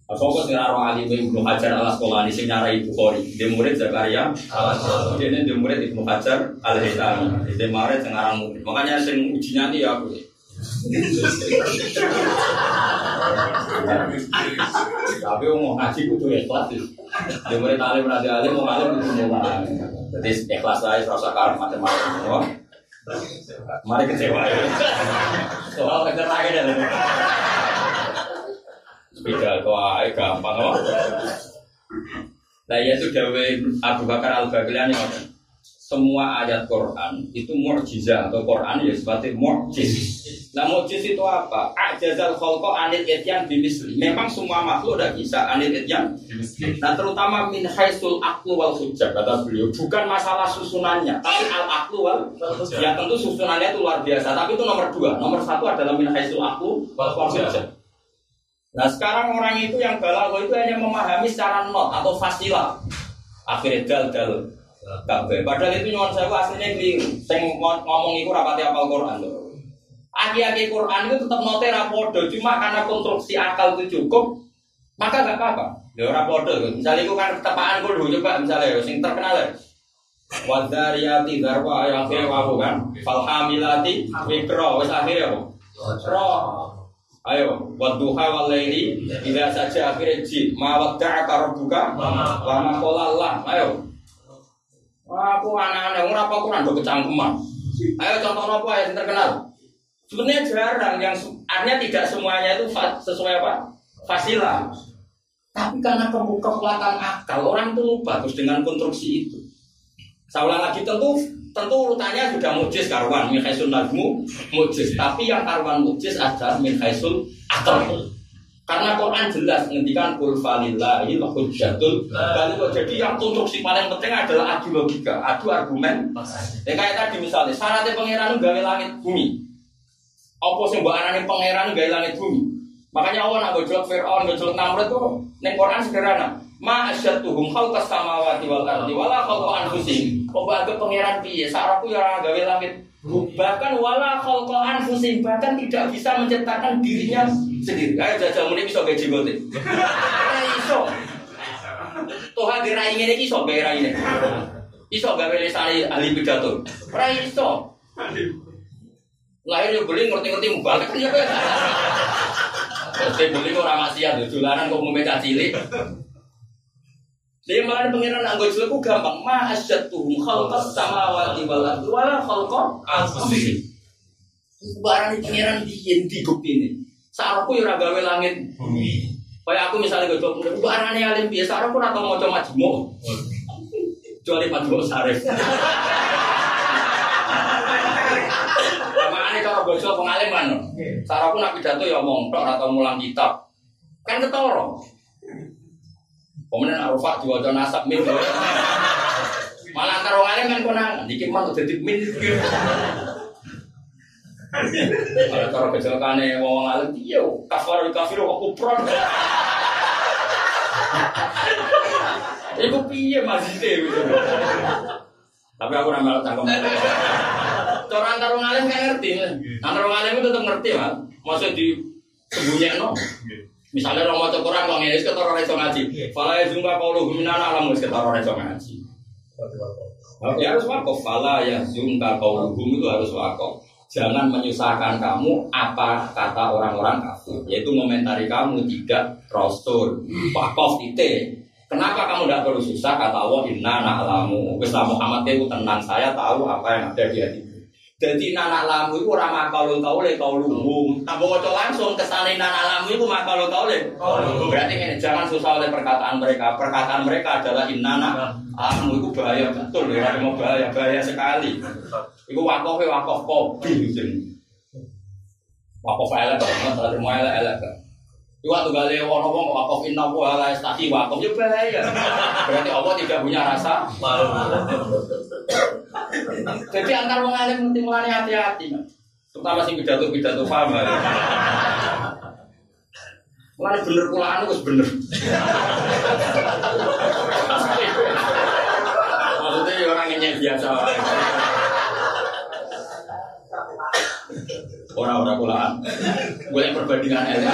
Sopo sing aran alim Ibnu Hajar al Asqalani sing nyarai Bukhari, di murid Zakaria Dia ini di murid Ibnu Hajar al Haytami. Di murid sing aran murid. Makanya sing ujinya ini ya aku. Tapi mau ngaji kudu ikhlas. Di murid alim berarti alim mau alim kudu mau. Jadi ikhlas aja rasa karep macam-macam. Mari kecewa ya. Soal kecer lagi dah. Sepeda ae gampang kok. Nah ya itu Abu Bakar Al Baghdadi semua ayat Quran itu mukjizat atau Quran ya seperti mukjiz. Nah mukjiz itu apa? Ajazal khalqa anil ityan bimisli. Memang semua makhluk udah bisa anil ityan. Nah terutama min haisul aklu wal hujjah kata beliau. Bukan masalah susunannya, tapi al aklu wal ya tentu susunannya itu luar biasa. Tapi itu nomor dua. Nomor satu adalah min haisul aklu wal hujjah. Nah sekarang orang itu yang balago itu hanya memahami secara not atau fasilah. Akhirnya dal dal kabeh. Padahal itu nyuwun saya aslinya keliru. Saya ngomong itu rapati apal Quran tuh. Aki-aki Quran itu tetap note rapodo, cuma karena konstruksi akal itu cukup, maka gak apa-apa. Ya rapodo, misalnya itu kan ketepaan kudu coba misalnya, yang terkenal ya. Wadariyati darwa yang akhirnya wabu kan, falhamilati mikro, wes akhirnya? Roh, Ayo, wadduha wal laili idza saja akhirnya ji ma wadda'aka rabbuka wa ma qala Allah. Ayo. Aku anak-anak ora apa Quran do kecangkeman. Ayo contoh apa yang terkenal? Sebenarnya jarang yang artinya tidak semuanya itu sesuai apa? Fasilah. Tapi karena kekuatan akal orang itu lupa terus dengan konstruksi itu. Saya ulang lagi tentu tentu urutannya sudah mujiz karuan min khaisul najmu mujiz tapi yang karuan mujiz adalah min khaisul akal. Karena Quran jelas menghentikan kul falillahi hujjatul baligh jadi yang konstruksi paling penting adalah adu logika adu argumen. Ya kayak tadi misalnya syaratnya pangeran gawe langit bumi. Apa sih mbak anane pangeran gawe langit bumi? Makanya Allah nak gojlok Fir'aun gojlok Namrud tuh neng Quran sederhana Ma asyatuhum khalqas samawati wal ardi wala khalqa anfusihim. Kok bae pangeran piye? Saraku ya gawe langit. Bahkan wala khalqa anfusihim bahkan tidak bisa menciptakan dirinya sendiri. Ayo jajal muni bisa gaji gote. Ora iso. Toh hadir rai ngene iki iso gawe rai Iso gawe lesane ahli pidato. Ora iso. Lahir yo beli ngerti-ngerti mubalik kan ya. Terus beli ora maksiat, dolanan kok mume cilik. Dia malah pengiran anggo jelek gampang. Ma asyatuhum khalqas samawati wal ardi wala khalqa anfusihim. Barang pengiran bukti ini. Sarapku ya ora gawe langit bumi. Kayak aku misalnya gue coba, barang ini alim biasa, sarapku atau mau coba majmu. Kecuali majmu sarif. Makanya kalau bocor pengalim kan, sarapku nak pidato ya omong atau mulang kitab. Kan ketoro. Kemudian Arafah diwajah nasab min. Malah antar alim kan konangan, iki mah udah min. Kalau cara kecelakaane wong alim iya kafir kafir kok kupron. Iku piye masjid gitu. Tapi aku ora melok cangkem. Cara antar alim kan ngerti. Antar wong alim itu tetap ngerti, Mas. Maksud di sembunyikan Misalnya orang mau Quran, orang ini kita orang itu ngaji. Fala ya zumba kaulah minana alam kita orang itu ngaji. Ya harus wakaf. Fala ya zumba kaulah itu harus wakaf. Jangan menyusahkan kamu apa kata orang-orang kafir. Yaitu komentari kamu tidak rasul. Wakaf itu. Kenapa kamu tidak perlu susah? Kata Allah, Inna na'lamu. Islam Muhammad itu tenang. Saya tahu apa yang ada di hati. Jadi nanak lamu itu orang makalul kaule kauluhum. Tanpa waca langsung kesane nanak lamu itu makalul kaule. Berarti ini jangan susah oleh perkataan mereka. Perkataan mereka adalah innana lamu itu bahaya betul ya. Mau bahaya bahaya sekali. Iku wakofe wakof kopi gitu. Wakof elek banget, ada mau elek elek. Iku waktu gale ono wong wakof inna wa la wakof ya bahaya. Berarti Allah tidak punya rasa jadi antar wong alim mesti mulane hati-hati. Terutama sing pidato-pidato paham. Mulane bener kulaan wis bener. Maksudnya ya orang ngenyek biasa. Orang-orang kulaan. Boleh perbandingan elit.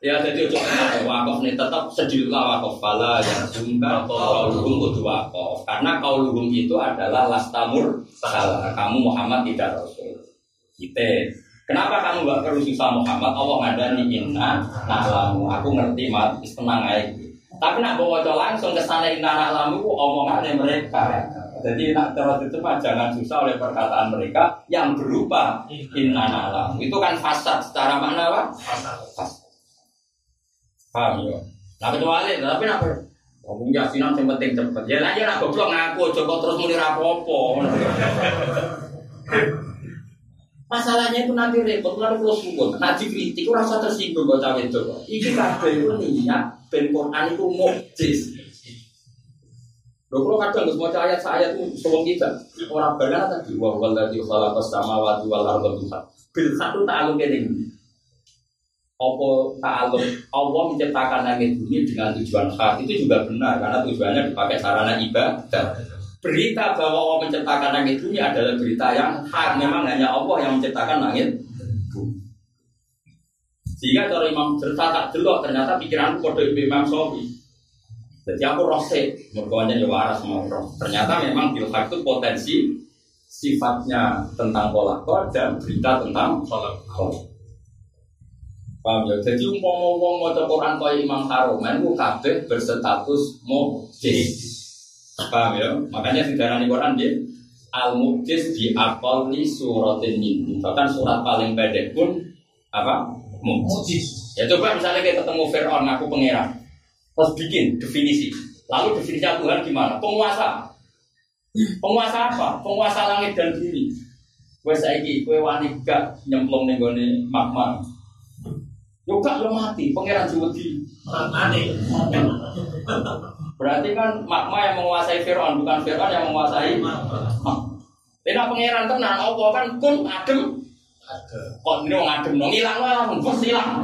Ya jadi ojo wakaf nih tetap sedihlah wakaf pala yang sungka kauluhum kudu wakaf. Karena kauluhum itu adalah lastamur salah kamu Muhammad tidak rasul. Kita kenapa kamu gak perlu susah Muhammad? Allah ngadani inna na'lamu. Aku ngerti mat. Tenang aja tapi nak bawa langsung ke sana inna na'lamu ku omongannya mereka. Jadi nak terus itu mah jangan susah oleh perkataan mereka yang berupa inna na'lamu. Itu kan fasad secara mana apa? Fasad. Paham ya? Nah kecuali, tapi apa? Ngomong yasinan yang penting cepet. Ya aja nak goblok ngaku, Joko terus muni rapopo. Masalahnya itu nanti repot, lalu kalau sungguh, kritik, itu rasa tersinggung kok cawe itu. Iki kabeh itu niat, ben Quran itu mukjiz. Loh, kalau kadang semua ayat ayat itu sebelum kita orang benar tadi wah waladhi khalaqas samawati wal arda bil itu ta'aluk ini. Apa ta'aluk Allah menciptakan langit bumi dengan tujuan hak itu juga benar karena tujuannya dipakai sarana ibadah. Berita bahwa Allah menciptakan langit bumi adalah berita yang hak. Memang hanya Allah yang menciptakan langit. Sehingga kalau Imam cerita tak delok ternyata pikiranku kode Imam Sofi. Jadi aku rose, mertuanya ya waras roh. Ternyata memang bilhak itu potensi sifatnya tentang kolakor dan berita tentang kolakor. Paham ya? Jadi umpama wong maca Quran kaya Imam Haromen ku kabeh berstatus mukjiz. Paham ya? Makanya darani Quran dia al mukjiz di aqalli suratin min. Bahkan surat paling pendek pun apa? Mukjiz. Ya coba misalnya kita ketemu Fir'aun ngaku pangeran. Terus bikin definisi. Lalu definisi Tuhan gimana? Penguasa. Penguasa apa? Penguasa langit dan bumi. Kowe saiki kowe wani gak nyemplung ning gone magma. Yo gak yo mati, pangeran Juwedi. Aneh. Berarti kan magma yang menguasai Fir'aun, bukan Fir'aun yang menguasai Tidak pangeran tenan, Allah kan kun adem. Kok ini wong adem dong, hilang lah, bos hilang.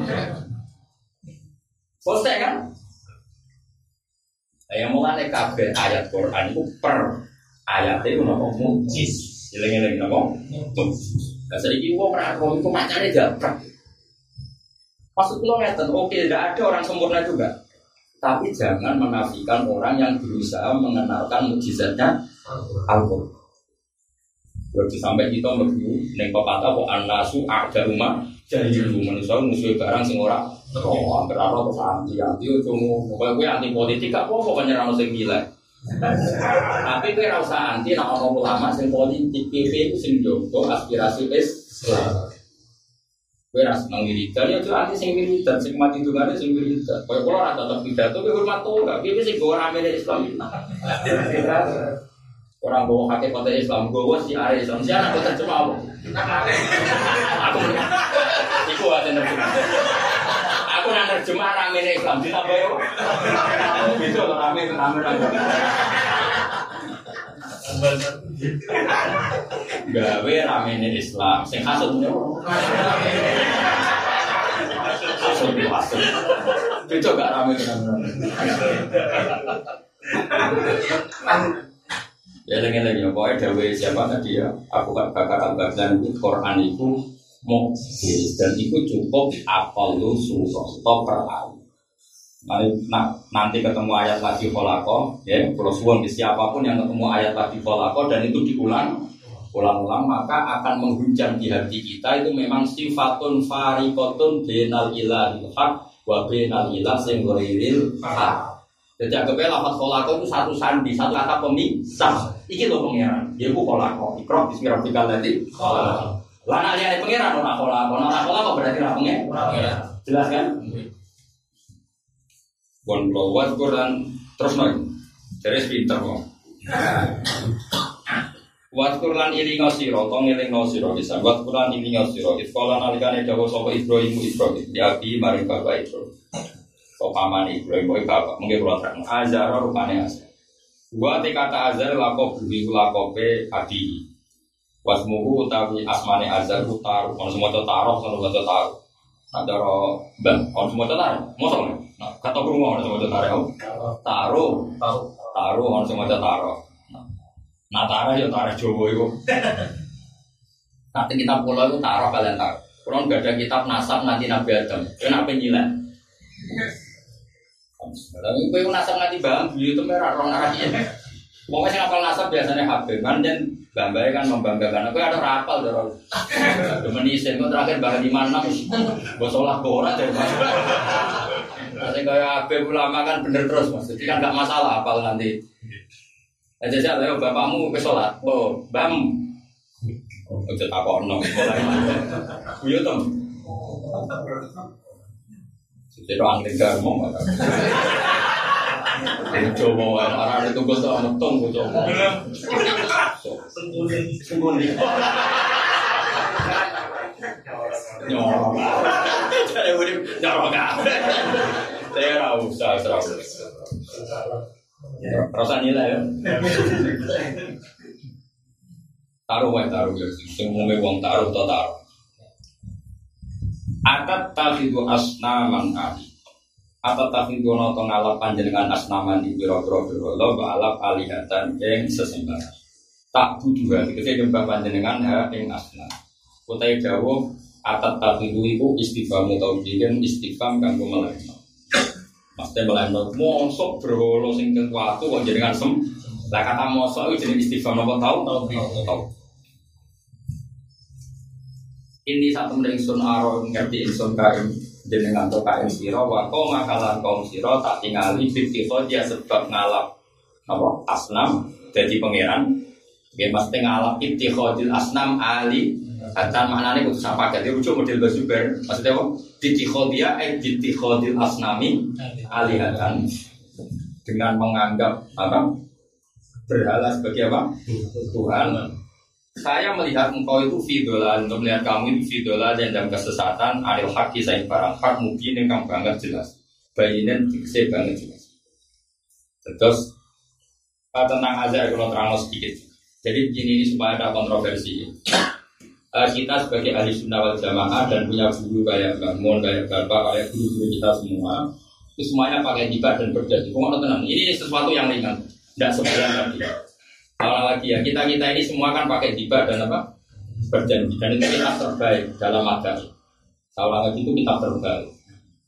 Selesai kan? Nah, yang mulai kabeh ayat Quran itu per ayat itu nopo mujis. Jeleng-jeleng nopo mujis. Nah, sedikit gua pernah ngomong itu macamnya japrak. Maksud lo oke, tidak ada orang sempurna juga. Tapi jangan menafikan orang yang berusaha mengenalkan mujizatnya Al-Quran. Berarti sampai kita mlebu ning pepatah kok anasu ada rumah jadi manusia musuh barang sing ora oh hampir ora terus anti anti itu pokoknya gue anti politik gak apa pokoknya nyerang sing gila. Tapi gue ora usah anti nek ono ulama sing politik PP itu sing jogo aspirasi Islam gue ora seneng wiridan ya tuh anti sing wiridan sing mati dungane sing wiridan koyo kula ora tetep pidato gue hormat ora piye sing gue rame Islam Orang bawa kakek kota Islam, bawa si Ari Islam, si anak kota cuma apa? Aku Iku ada nerjemah. Aku nang nerjemah rame Islam ditambah. Gitu loh rame rame rame. Gawe rame Islam, sing hasut yo. Hasut hasut. Gak rame. Ya lengi lengi, pokoknya dawe siapa tadi ya? Aku kan bakar al baghdad itu Quran itu mukjiz dan itu cukup apal lu atau per. Nah, nanti ketemu ayat lagi kolako, ya, kalau suwon siapa pun yang ketemu ayat lagi kolako dan itu diulang, ulang-ulang maka akan menghujam di hati kita itu memang sifatun farikotun benal ilahil haq wa benal ilah sing haq. Jadi anggapnya lafat kolako itu satu sandi, satu kata pemisah. Iki loh pengiran. Dia bu kolako. Ikroh bismi rabbikal ladzi. Lah nak lihat pengiran ora kolako. Ora kolako berarti ora pengiran. Jelas kan? Bon lawat Quran terus nih. Jadi pinter kok. Wat Quran ini ngasiro, tong ini ngasiro bisa. Wat Quran ini ngasiro. Sekolah nalikane dawa sopo Ibrahim Ibrahim. Diabi mari bapak Ibrahim. Kok paman Ibrahim, kok bapak. Mungkin kalau terang. Azhar rupanya Azhar. Gua te kata Azhar lako bumi lakope adi. Wasmuhu utawi asmane Azhar taruh. Ono semua taruh, ono semua taruh. Nah, cara bang, ono semua taruh. Mosok nih. Nah, kata kurungu ono semua taruh. Taruh, taruh, taruh, ono semua taruh. Nah, taruh ya taruh Jawa itu. Nanti kita pulau itu taruh kalian taruh. Kurang gak ada kitab nasab nanti Nabi Adam. Kenapa nyilat? Tapi gue nasab nanti bang, beliau itu merah orang arahnya. Pokoknya sih ngapal nasab biasanya Habib kan dan Bambai kan membanggakan. Aku ada rapal dong. Demenisin gue terakhir bahkan di mana Gue sholat borat deh. Nanti kayak Habib ulama kan bener terus mas. Jadi kan gak masalah apal nanti. Aja aja leo bapakmu ke sholat. Oh bam. Ojo takok nong. Iya tom. Jadi orang tinggal ngomong Coba orang itu gue tuh metung gue coba. Sembunyi. Nyorok. Jadi gue nyorok Saya rau usah serau. Rasa nilai ya. Taruh wae taruh ya. Sing wong taruh to taruh. Atat tafidu asnaman ali. Atat tafidu noto ngalap panjenengan asnaman di biro-biro biro lo alap alihatan yang sesembahan. Tak butuh hati ketika jumpa panjenengan ha ing asnam. Kutai dawo atat tafidu itu istighfar atau bikin istighfar kanggo melehno. Maksudnya melehno mosok berholo sing kekuatu kok jenengan sem. Lah kata mosok itu jenis istighfar nopo tahu tahu tahu. Ini satu mendengar sun aro ngerti insun jenengan to kain siro wa kau makalan kaum siro tak tingali fifty dia sebab ngalap apa asnam. Jadi pangeran dia mesti ngalap ibtihodil asnam ali. Kata maknanya kudu apa? Jadi lucu model basuber maksudnya apa? Dia eh ibtihodil asnami alihatan. Dengan menganggap apa? Berhala sebagai apa? Tuhan saya melihat engkau itu fidola untuk melihat kamu itu fidola dan dalam kesesatan adil haki saya barang hak mungkin yang kamu banget jelas. Bayinin saya banget jelas. Terus tentang aja kalau terang sedikit. Jadi begini ini supaya ada kontroversi. Uh, kita sebagai ahli sunnah wal jamaah dan punya guru kayak Bang Mon, kayak Bapak, kayak guru-guru kita semua itu semuanya pakai hibah dan berjanji. Tenang, ini sesuatu yang ringan, tidak seberat tadi. Kalau lagi ya, kita kita ini semua kan pakai tiba dan apa berjanji dan itu kita terbaik dalam agama. Kalau lagi itu kita terbaik.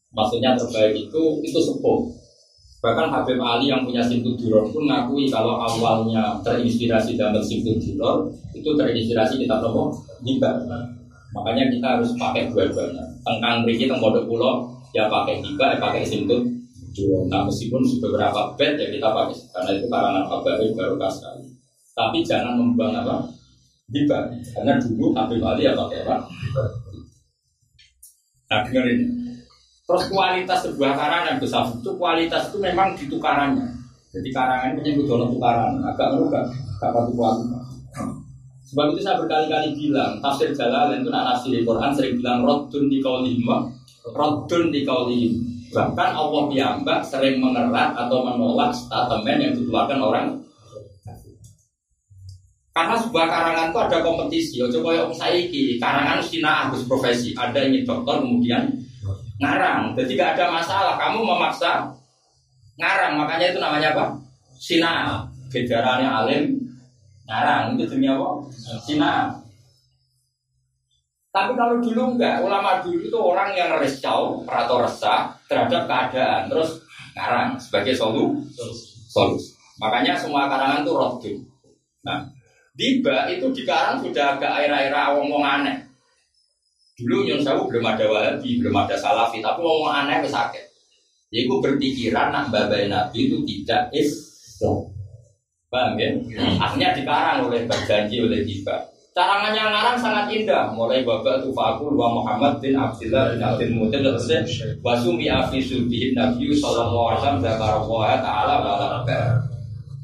Maksudnya terbaik itu itu sepuh. Bahkan Habib Ali yang punya simpul duror pun ngakui kalau awalnya terinspirasi dalam simpul duror itu terinspirasi kita tahu tiba. Makanya kita harus pakai dua-duanya. Tengkang beriki tengkodok pulau ya pakai tiba, ya pakai simpul Nah meskipun beberapa bed ya kita pakai karena itu karangan Habib baru sekali. Tapi jangan membuang apa? Riba. Karena dulu Habib Ali ya pakai apa? Nah dengerin. Terus kualitas sebuah karangan besar itu kualitas itu memang di tukarannya. Jadi karangan punya butuh tukaran. Agak merubah. Dapat kualitas. Sebab itu saya berkali-kali bilang tafsir Jalal itu nak nafsir Quran sering bilang rodun di kaulihim, rodun di kaulihim. Bahkan Allah piyambak sering mengerat atau menolak statement yang dikeluarkan orang karena sebuah karangan itu ada kompetisi. Ojo koyo saiki, karangan sina harus profesi. Ada yang dokter kemudian ngarang. Jadi gak ada masalah. Kamu memaksa ngarang, makanya itu namanya apa? Sina. Bedarannya alim ngarang itu demi apa? Sina. Tapi kalau dulu enggak, ulama dulu itu orang yang rescau atau resah terhadap keadaan, terus ngarang sebagai solu, solusi. Makanya semua karangan itu rotu. Nah, Tiba itu di Karang sudah agak air-air ngomong aneh. Dulu Nyun Sewu belum ada Wahabi, belum ada Salafi, tapi ngomong aneh ke sakit. Iku berpikiran nak babai Nabi itu tidak Islam. Paham ya? Akhirnya dikarang oleh berjanji oleh tiba. Carangannya ngarang sangat indah, mulai babak tufaku wa Muhammad bin Abdullah bin Abdul Mutin terus wasumi afi subihin Nabi sallallahu alaihi wasallam zakarallaha taala wa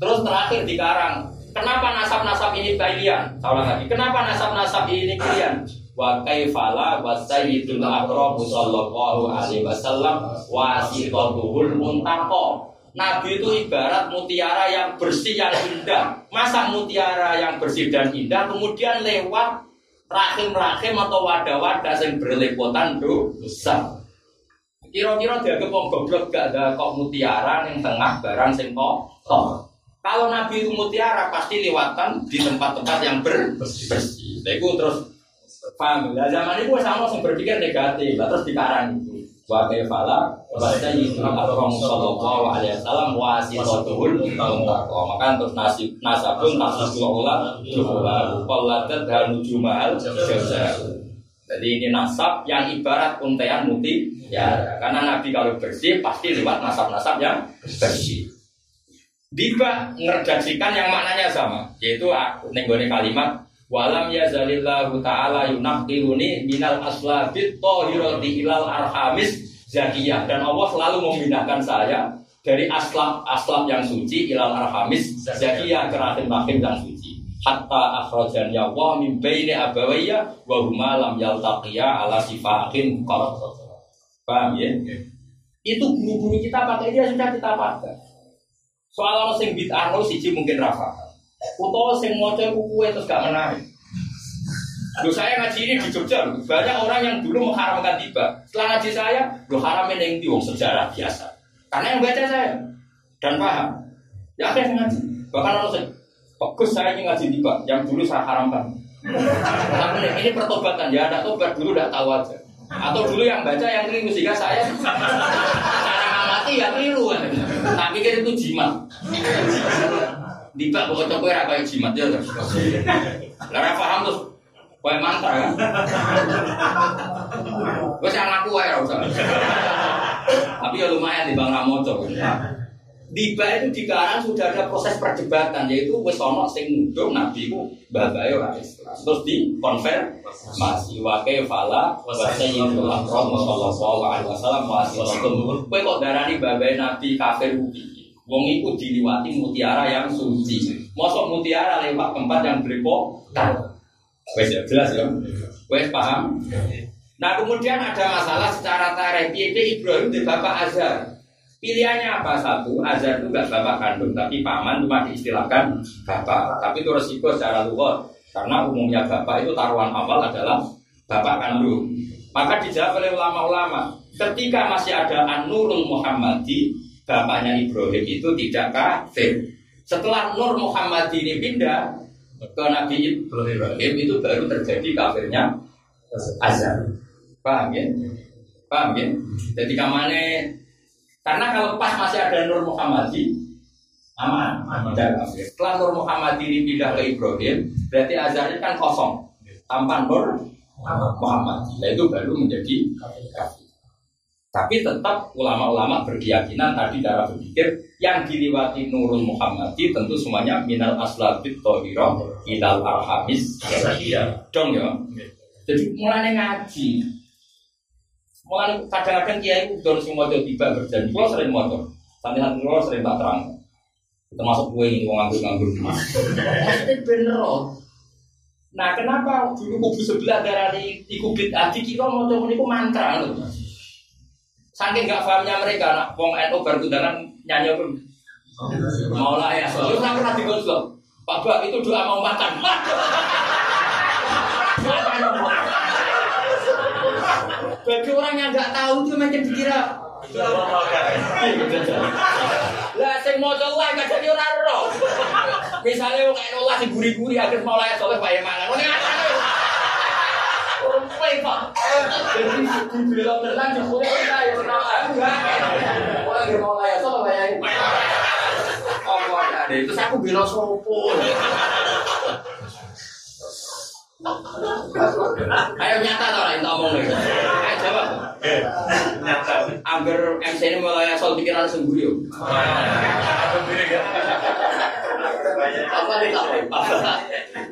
Terus terakhir dikarang, kenapa nasab-nasab ini kalian? Salah lagi, kenapa nasab-nasab ini kalian? Wa kaifala wa sayyidul akrabu sallallahu alaihi wasallam wasitatuhul muntaqa Nabi itu ibarat mutiara yang bersih yang indah. Masa mutiara yang bersih dan indah kemudian lewat rahim-rahim atau wadah-wadah yang berlepotan dosa. Kira-kira dia wong goblok gak ada kok mutiara yang tengah barang sing kotor. Kalau Nabi itu mutiara pasti lewatan di tempat-tempat yang bersih. Nah, itu terus paham. Nah, zaman itu sama yang berpikir negatif, terus dikarang itu wa kaifala wa sayyidul akram sallallahu alaihi wasallam wasitatul mutaqwa maka untuk nasib nasabun nasibul ula juhula qallatat dan jazal jadi ini nasab yang ibarat untean muti ya karena nabi kalau bersih pasti lewat nasab-nasab yang bersih Biba ngerjaksikan yang maknanya sama yaitu nenggone kalimat Walam ya zalillahu ta'ala yunaqiruni minal aslabit tohiroti ilal arhamis zakiyah. Dan Allah selalu memindahkan saya dari aslab aslab yang suci ilal arhamis zakiyah ke rahim rahim yang suci. Hatta akhrajan ya wa min baini abawayya wa huma lam yaltaqiya ala sifahin qarab. Paham ya? Itu guru-guru kita pakai dia sudah kita pakai. Soal orang sing bid'ah siji mungkin rafa. Utawa sing maca kuwe terus gak menarik. Loh saya ngaji ini di Jogja, banyak orang yang dulu mengharamkan tiba. Setelah ngaji saya, lo haramin yang di sejarah biasa. Karena yang baca saya dan paham. Ya yang ngaji. Bahkan orang saya, bagus saya ini ngaji tiba, yang dulu saya haramkan. Tapi ini pertobatan ya, ada tobat dulu udah tahu aja. Atau dulu yang baca yang keliru sehingga saya <laughs> cara ngamati ya keliru. Tapi kan itu jimat. Tiba pokoknya kue apa yang jimat ya terus. Lara paham terus. Kue mantra kan. Gue sih ngaku ya usah. Tapi ya lumayan di Bang Ramoto. Tiba itu di Karang sudah ada proses perdebatan yaitu wis ana sing nuduh nabi ku babae ora Islam. Terus di konfirmasi wa fala wa sayyidul akram sallallahu alaihi wasallam wa sallallahu Kowe kok darani babae nabi kafir kuwi. Wong iku diliwati mutiara yang suci. Mosok mutiara lewat tempat yang belepotan. Wes ya jelas ya. Wes paham? Nah kemudian ada masalah secara tarikh. Ibrahim di bapak Azhar. Pilihannya apa satu? Azhar itu enggak bapak kandung, tapi paman cuma diistilahkan bapak. Tapi itu resiko secara luar. Karena umumnya bapak itu taruhan awal adalah bapak kandung. Maka dijawab oleh ulama-ulama. Ketika masih ada An-Nurul Muhammadi, bapaknya Ibrahim itu tidak kafir. Setelah Nur Muhammad ini pindah ke Nabi Ibrahim itu baru terjadi kafirnya Azar. Paham ya? Paham ya? Jadi kamane karena kalau pas masih ada Nur Muhammadi aman, tidak kafir. Setelah Nur Muhammad ini pindah ke Ibrahim, berarti ini kan kosong tanpa Nur Muhammad. Nah itu baru menjadi kafir. Tapi tetap ulama-ulama berkeyakinan tadi cara berpikir yang diliwati Nurul Muhammadi tentu semuanya minal aslabit tohiro ilal arhamis. Dong ya. Jadi mulai ngaji. Mulai kadang-kadang kiai don semua tiba berjanji. Kalau sering motor, santai-santai kalau sering tak terang. Termasuk gue ini mau nganggur-nganggur. Pasti bener Nah kenapa dulu kubu sebelah darah di kita mau coba ini mantra loh. Saking gak pahamnya mereka, nak wong NU berkundangan nyanyi pun. Mau lah ya, itu nggak pernah digosok. Pak Bak itu doa mau makan. <laughs> Bagi orang yang nggak tahu itu macam dikira. Lah sing mau lah gak jadi orang roh. Misalnya wong NU lah diguri-guri akhir mau lah soleh Pak Yaman. Kowe Pak. Jadi dibelok tenan jebule kita ya. Ora ge mau layak sapa ya. Apa ada itu aku belok sopo. Ayo nyata tau lah itu omong Angger MC ini mulai asal pikiran sungguh yuk. Apa nih tak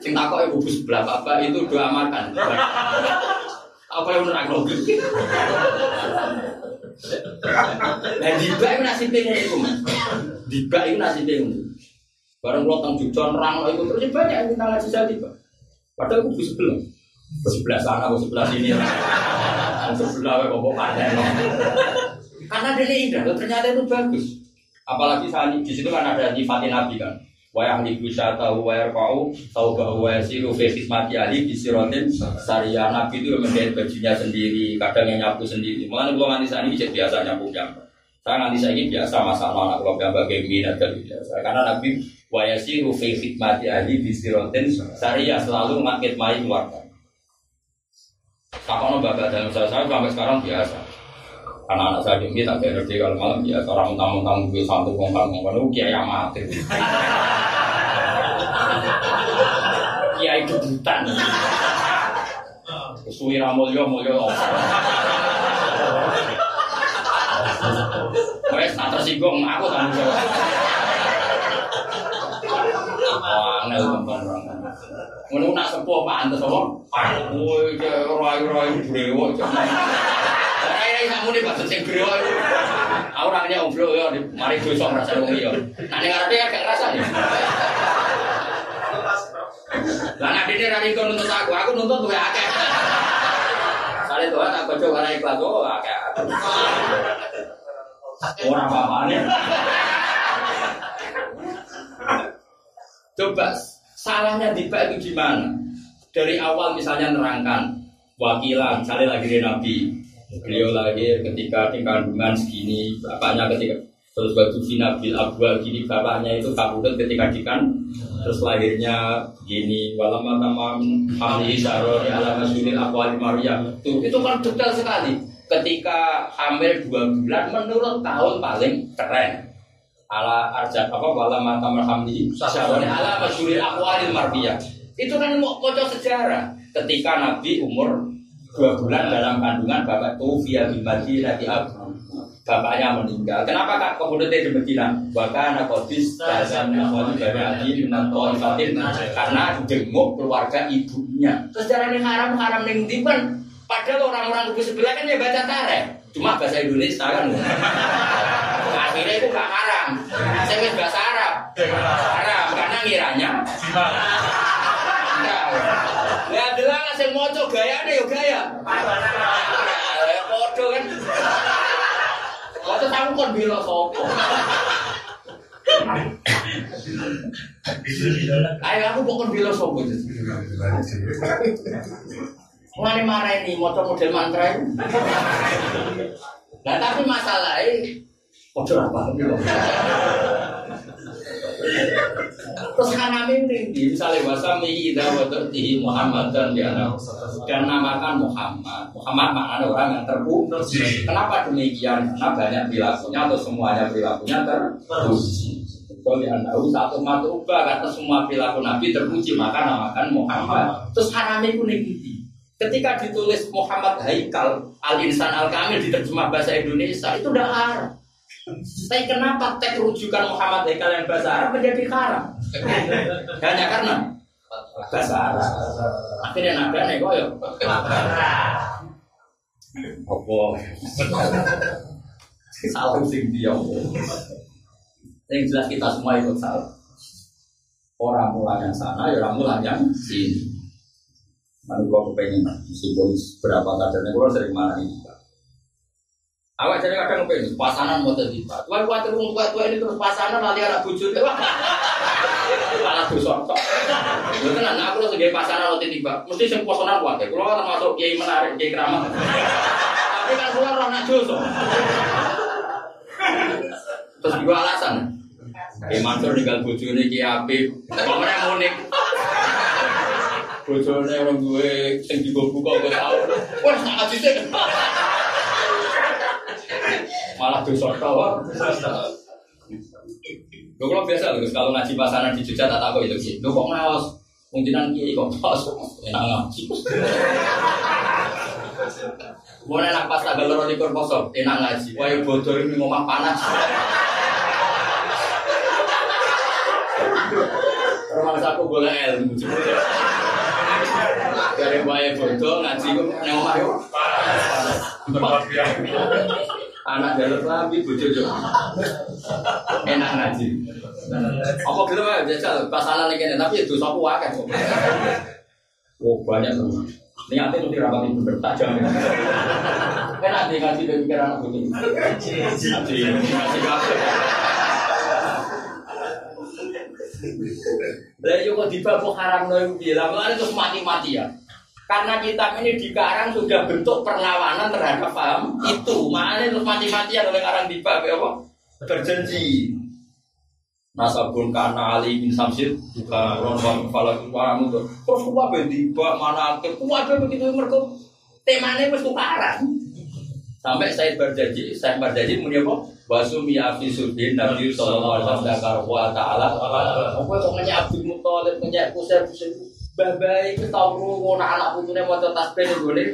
Sing takok ibu sebelah bapak itu doa makan. Apa yang nerang logik? Nah, dibak itu nasibnya ngono itu, Mas. Dibak itu nasibnya ngono. Bareng lo tang Jogja nerang itu terus banyak yang minta ngaji saya. Padahal aku sebelah. Sebelah sana, sebelah sini. Sebelah kok ada. Karena dia indah, ternyata itu bagus. Apalagi saat di situ kan ada nyifatin Nabi kan. Wa yahliku syatahu wa yarfa'u taubahu wa yasiru fi khidmati ahli bisirotin syariah Nabi itu menjahit bajunya sendiri, kadang yang nyapu sendiri. Mulanya kalau nanti saat ini biasa nyapu gambar. Saya nanti saya ini biasa masalah anak kalau gambar gaming dan biasa. Karena Nabi wa yasiru fi khidmati ahli bisirotin syariah selalu mai keluarga. Takono bapak dalam saya, saya sampai sekarang biasa. Karena anak saya ini tak ngerti kalau malam biasa orang mentang-mentang gue satu kongkang kongkang itu kiai amatir. kiai debutan. Suwi ramulyo mulyo. Wes tak tersinggung aku tanggung jawab. Wah, teman Ngono nak sepuh pantes apa? Woi, roy-roy brewok. Kayak kamu nih pas sing brewok. Aku orangnya om bro ya, mari dosa ngrasa wong iya. Nah ning ngarepe agak ngrasa ya. Lah nek dene ra nuntut aku, aku nuntut luwe akeh. Sale Tuhan aku coba ora ikhlas oh akeh. Ora apa-apa Coba salahnya tiba itu gimana? Dari awal misalnya nerangkan wakilan, misalnya lagi dari Nabi, beliau lahir ketika di kandungan segini, bapaknya ketika terus batu bil abwal gini bapaknya itu kabudut ketika dikan terus lahirnya gini walama tamam hamli saroni alama suril akwali maria. Itu itu kan detail sekali. Ketika hamil dua bulan menurut tahun paling keren ala arjat apa walama tamam hamli saroni alama suril akwali maria itu kan mau kocok sejarah ketika nabi umur dua bulan dalam kandungan bapak tuh via di Madinah Abu bapaknya meninggal. Kenapa kak kemudian di Medina? Bahkan kodis dan nakwati dari Adi Minato Ifatin karena jenguk keluarga ibunya. Jalan yang haram haram yang dipan. Padahal orang-orang kubu sebelah kan ya baca tareh. Cuma bahasa Indonesia kan. Akhirnya itu gak haram. Saya bahasa Arab. Haram karena ngiranya. Ya adalah ngasih moco gaya deh yo gaya. Podo kan. Waktu kamu kan bila sopo. Ayo aku pokoknya bila sopo. Mulai marah ini, motor model mantra ini. Nah tapi masalahnya, motor apa? Terus kami tinggi, misalnya wasami ida watertihi Muhammad dan dia dan namakan Muhammad. Muhammad maknanya orang yang terpuji. Kenapa demikian? Karena banyak perilakunya atau semuanya perilakunya terpuji. Kalau tahu satu matruba kata semua perilaku Nabi terpuji maka namakan Muhammad. Terus hanami pun tinggi. Ketika ditulis Muhammad Haikal Al Insan Al Kamil diterjemah bahasa Indonesia itu udah haram. Tapi kenapa teks rujukan Muhammad Haikal yang bahasa Arab menjadi haram? <laughs> Hanya karena bahasa Arab. Akhirnya nabi nih koyo. Apa? Salah sing dia. Yang jelas kita semua ikut salah. Orang mulai yang sana, ya orang mulai yang sini. Lalu gua kepengen, meskipun berapa kadarnya, gua sering marah ini. Awak jadi kadang ngepen, pasangan mau jadi pak. Tuan kuat terus tua tua ini terus pasangan nanti anak bujur, malah dosa. Itu kan aku sebagai pasangan lo tiba, mesti sing posonan kuat ya. Kalau termasuk kiai menarik, kiai keramat. Tapi kan keluar orang nak dosa. Terus juga alasan. Kiai Mansur tinggal bujur ini kiai api, pemenang unik. Bojone orang gue sing dibuka gue tahu. Wah, kasih malah dosa tau. Lo kalau biasa loh, kalau ngaji pasangan di Jogja tak tahu itu sih. Lo kok ngawas? Mungkinan kiai kok pas enak ngaji. Mau enak pas tanggal loro likur poso, enak ngaji. Wah, bodoh ini ngomong panas. Rumah aku boleh ilmu. Dari wae bodoh ngaji kok nang omah yo. Anak jalur lambi bojo yo. Enak ngaji. Apa gelem ae jajal pasalan iki tapi itu sapa akeh kok. Banyak teman. Niatnya mesti rapati bener tajam. Kan nanti ngaji pikiran aku ini. Ngaji, ngaji kafe. Lah yo kok dibabuk haram iku piye? Lah mulane terus mati-mati ya. Karena kitab ini dikarang sudah bentuk perlawanan terhadap paham itu. Makanya terus mati-matian oleh karang dibab apa? Berjanji. Nasabun kana Ali bin Samsir juga ronwan falak wamu tuh. Terus kuwa ben dibak mana ke kuwa begitu mergo temane wis tukaran. Sampai Said berjanji, Said berjanji muni apa? Wasumi afi sudin Nabi sallallahu alaihi wasallam dakar wa taala. Apa kok nanya Abdul Muthalib nanya Kusir Kusir babai itu tau rungu anak putune maca tasbih ning gone.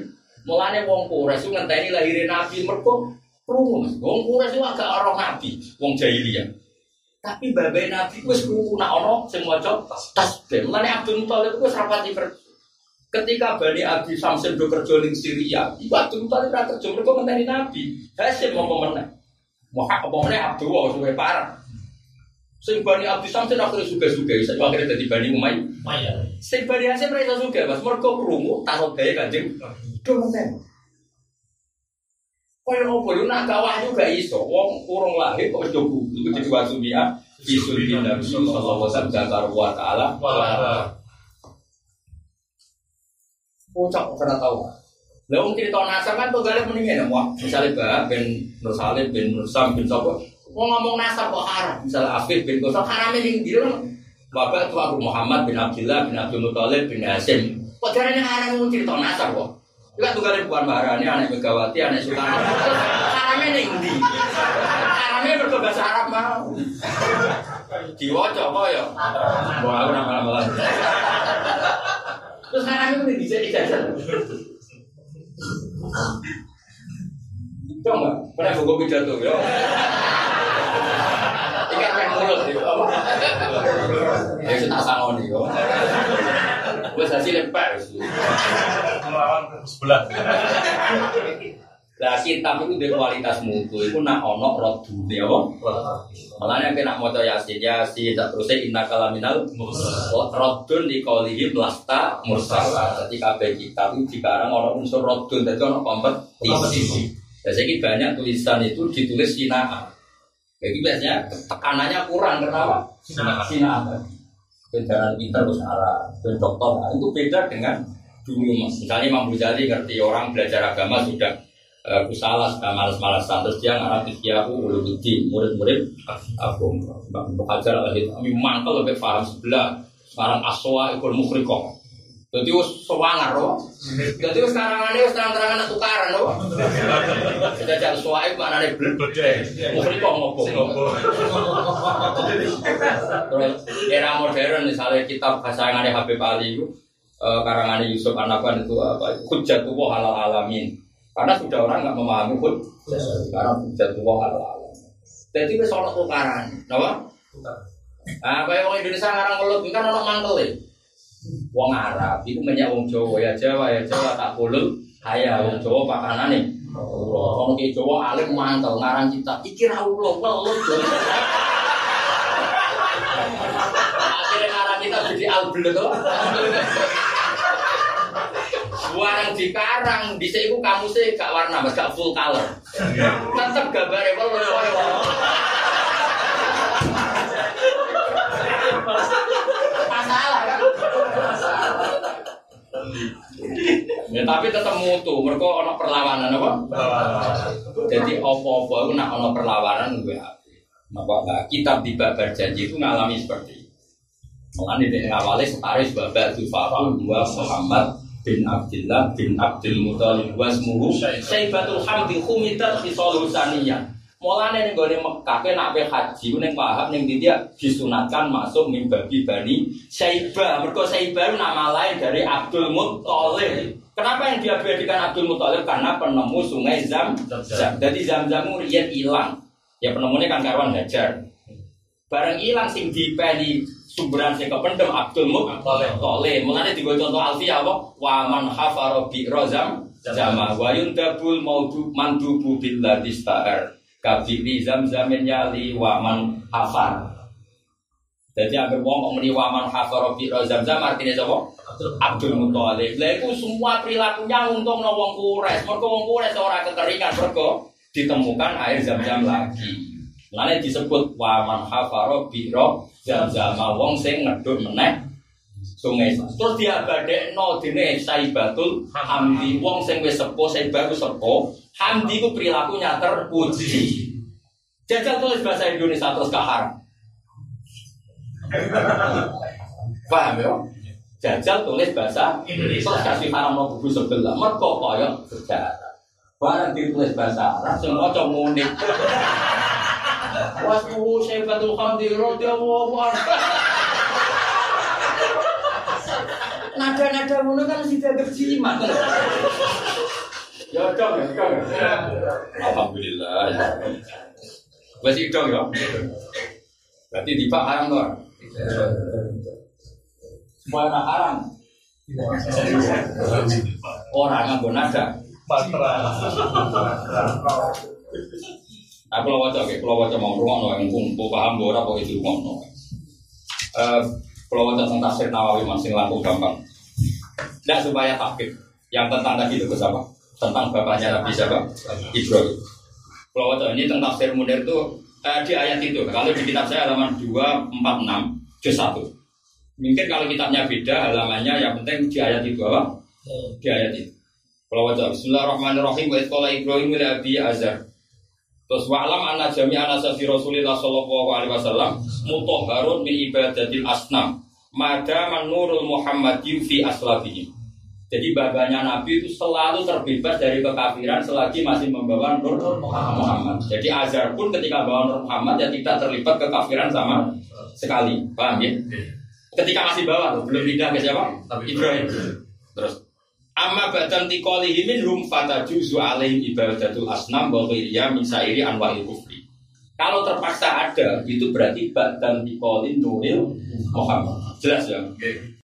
Mulane wong Quraisy ku ngenteni lahire Nabi mergo rungu. Wong Quraisy ku agak ora Nabi, wong jahiliyah. Tapi babai Nabi wis krungu nak ana sing maca tasbih. Mulane Abdul Muthalib wis rapati. Ketika Bani Abi Samsin do kerja ning Syria, iku Abdul Muthalib ra kerja mergo ngenteni Nabi. Hasim mau meneh. Mohak apa meneh Abdul suwe parah. Sing Bani Abi Samsin akhirnya suga-suga, saya akhirnya jadi Bani Umayyah. Sing Bani Hasim ra iso suga, Mas. Mergo krungu takut gawe Kanjeng. Do ngenteni. Kaya apa lu nak kawah juga iso, wong urung lahir kok do kudu jadi wasumia bisul bin Nabi sallallahu alaihi wasallam zakar wa taala. Pucak pernah tahu. Lah wong cerita nasab kan tuh galak mendingin wah misalnya bah ben Nur Salim bin Nur Sam bin sapa. Wong ngomong nasab kok haram. Misalnya Afif bin Qusam haram ning ndi lho. Bapak itu aku Muhammad bin Abdullah bin Abdul Muthalib bin Hasim. Kok jarane haram wong cerita nasab kok. Itu kan tunggalin bukan Mbak anak Megawati, anak Sultan. Haramnya ning ndi? Haramnya mergo bahasa Arab mau. Diwaca kok ya. Mbok aku nama-nama Terus haramnya udah dijadi jajan. Coba, pernah buku pidato ya. Ikan main mulut itu apa? Ya sudah sangoni yo. Wes hasil lepar. Melawan sebelah. Lah kitab itu di kualitas mutu itu nak ono rodune apa? Malahnya kena maca yasin yasin tak terus inna kalaminal rodun di kolihi melasta mursala. Jadi kabeh kitab itu dikarang ono unsur rodun, jadi ono kompetisi. Biasanya banyak tulisan itu ditulis sinaan. Jadi biasanya tekanannya kurang kenapa? Sinaan. Kendaraan pintar terus arah, dan dokter nah, itu beda dengan dulu mas. Misalnya Imam Ghazali ngerti orang belajar agama sudah uh, kusalah sudah malas-malasan terus dia ngarang aku ulumuddin murid-murid aku Mbak Hajar al kami mangkel lebih paham sebelah sekarang aswa ikut mukhrikoh jadi us sewangar loh jadi us sekarang ini us terang-terangan tukaran loh kita jadi suaib mana nih belum mukhrikoh ngopong terus era modern misalnya kitab kasangannya Habib Ali itu uh, karangannya Yusuf Anaban itu apa hujjatullah halal alamin. Karena sudah orang nggak memahami hud karena hujjatullah halal alamin. Jadi itu soal tukaran apa? Nah, kayak orang Indonesia ngarang ngelut, kan orang mangkel ya. Wong Arab itu banyak wong Jawa ya Jawa ya Jawa tak boleh kaya wong Jawa pakanan nih. Wong ki Jawa alim mangkel ngarang kita iki ra ulo welut. Akhirnya ngarang kita jadi albel itu. Warang di karang, di sini kamu sih gak warna, mas gak full color. Tetap gambarnya welut koyo. Masalah kan? Ya, tapi tetap mutu, mereka ono perlawanan apa? Jadi opo-opo itu nak ono perlawanan gue nah, kitab di babar janji itu ngalami seperti itu. Mengenai di awalnya setaris babar Fahu dua Muhammad bin Abdullah bin Abdul Muthalib wa ismuhu Saibatul Hamdi Khumidat Khisalul Saniyah Mulane ning gone Mekah kowe nak haji ning paham ning dia disunatkan masuk mimbabi Bani Saibah. Mergo Saibah nama lain dari Abdul Muthalib. Kenapa yang diabadikan Abdul Muthalib? Karena penemu sungai Zam Zam. Jadi Zam Zam riyen hilang. Ya penemunya kan karwan Hajar. Bareng hilang sing dipeli sumberan sing kependem Abdul Muthalib. Mulane digo contoh alfiah apa? Wa man hafara bi rozam jama wa yundabul maudu mandubu billati sta'ar. Kabiri zam zamin yali wa man hafar. Jadi agar wong kok muni wa man hafara bi rozam jam artinya apa? Abdul Muthalib. Lah iku semua perilakunya untung no wong kures. Mergo wong kures ora kekeringan mergo ditemukan air zam-zam lagi. Mulane disebut wa man hafara bi zam-zam wong sing ngedhut meneh sungai. Terus dia badekno dene Saibatul Hamdi wong sing wis sepuh Saibah ku sepuh. Hamdi ku perilakunya terpuji. Jajal tulis bahasa Indonesia terus kahar. <laughs> Paham ya? Jajal tulis bahasa Indonesia. Terus kasih haram no buku sebelah. Mereka kaya sejarah. Barang ditulis bahasa Arab, semua maca munib. <laughs> Wasmu syaibatul hamdi radhiyallahu anhu. Nada-nada ngono kan mesti dianggap jimat. Ya dong ya, dong. Alhamdulillah. Masih dong ya. Berarti di Pak haram tuh. Semua anak haram. Orang nganggo nada. Aku lo wajah, kalau wajah mau rumah no, yang kumpul paham bora apa itu rumah. Eh, kalau wajah tentang tafsir Nawawi masih laku gampang. Tidak supaya takdir. Yang tentang tadi itu siapa? Tentang bapaknya Nabi siapa? Ibrahim. Kalau ini tentang tafsir Munir itu eh, di ayat itu. Kalau di kitab saya halaman 246 juz 1. Mungkin kalau kitabnya beda halamannya yang penting di ayat itu apa? Di ayat itu. Kalau wajah Bismillahirrahmanirrahim wa itqala Ibrahim ila Abi Azar. Terus wa'lam anna jami'a nasabi Rasulillah sallallahu alaihi wasallam mutahharun min ibadatil asnam. Mada manurul Muhammadi fi aslabihim. Jadi babanya Nabi itu selalu terbebas dari kekafiran selagi masih membawa nur Muhammad. Jadi Azhar pun ketika bawa nur Muhammad ya tidak terlibat kekafiran sama sekali. Paham ya? Ketika masih bawa tuh, belum pindah ke siapa? Ibrahim. Terus Amma badan tikolihi minhum fatajuzu alaihim ibadatul asnam wa ghiriya min sairi anwa'il kufri. Kalau terpaksa ada, itu berarti badan tikolin nuril Muhammad. Jelas ya?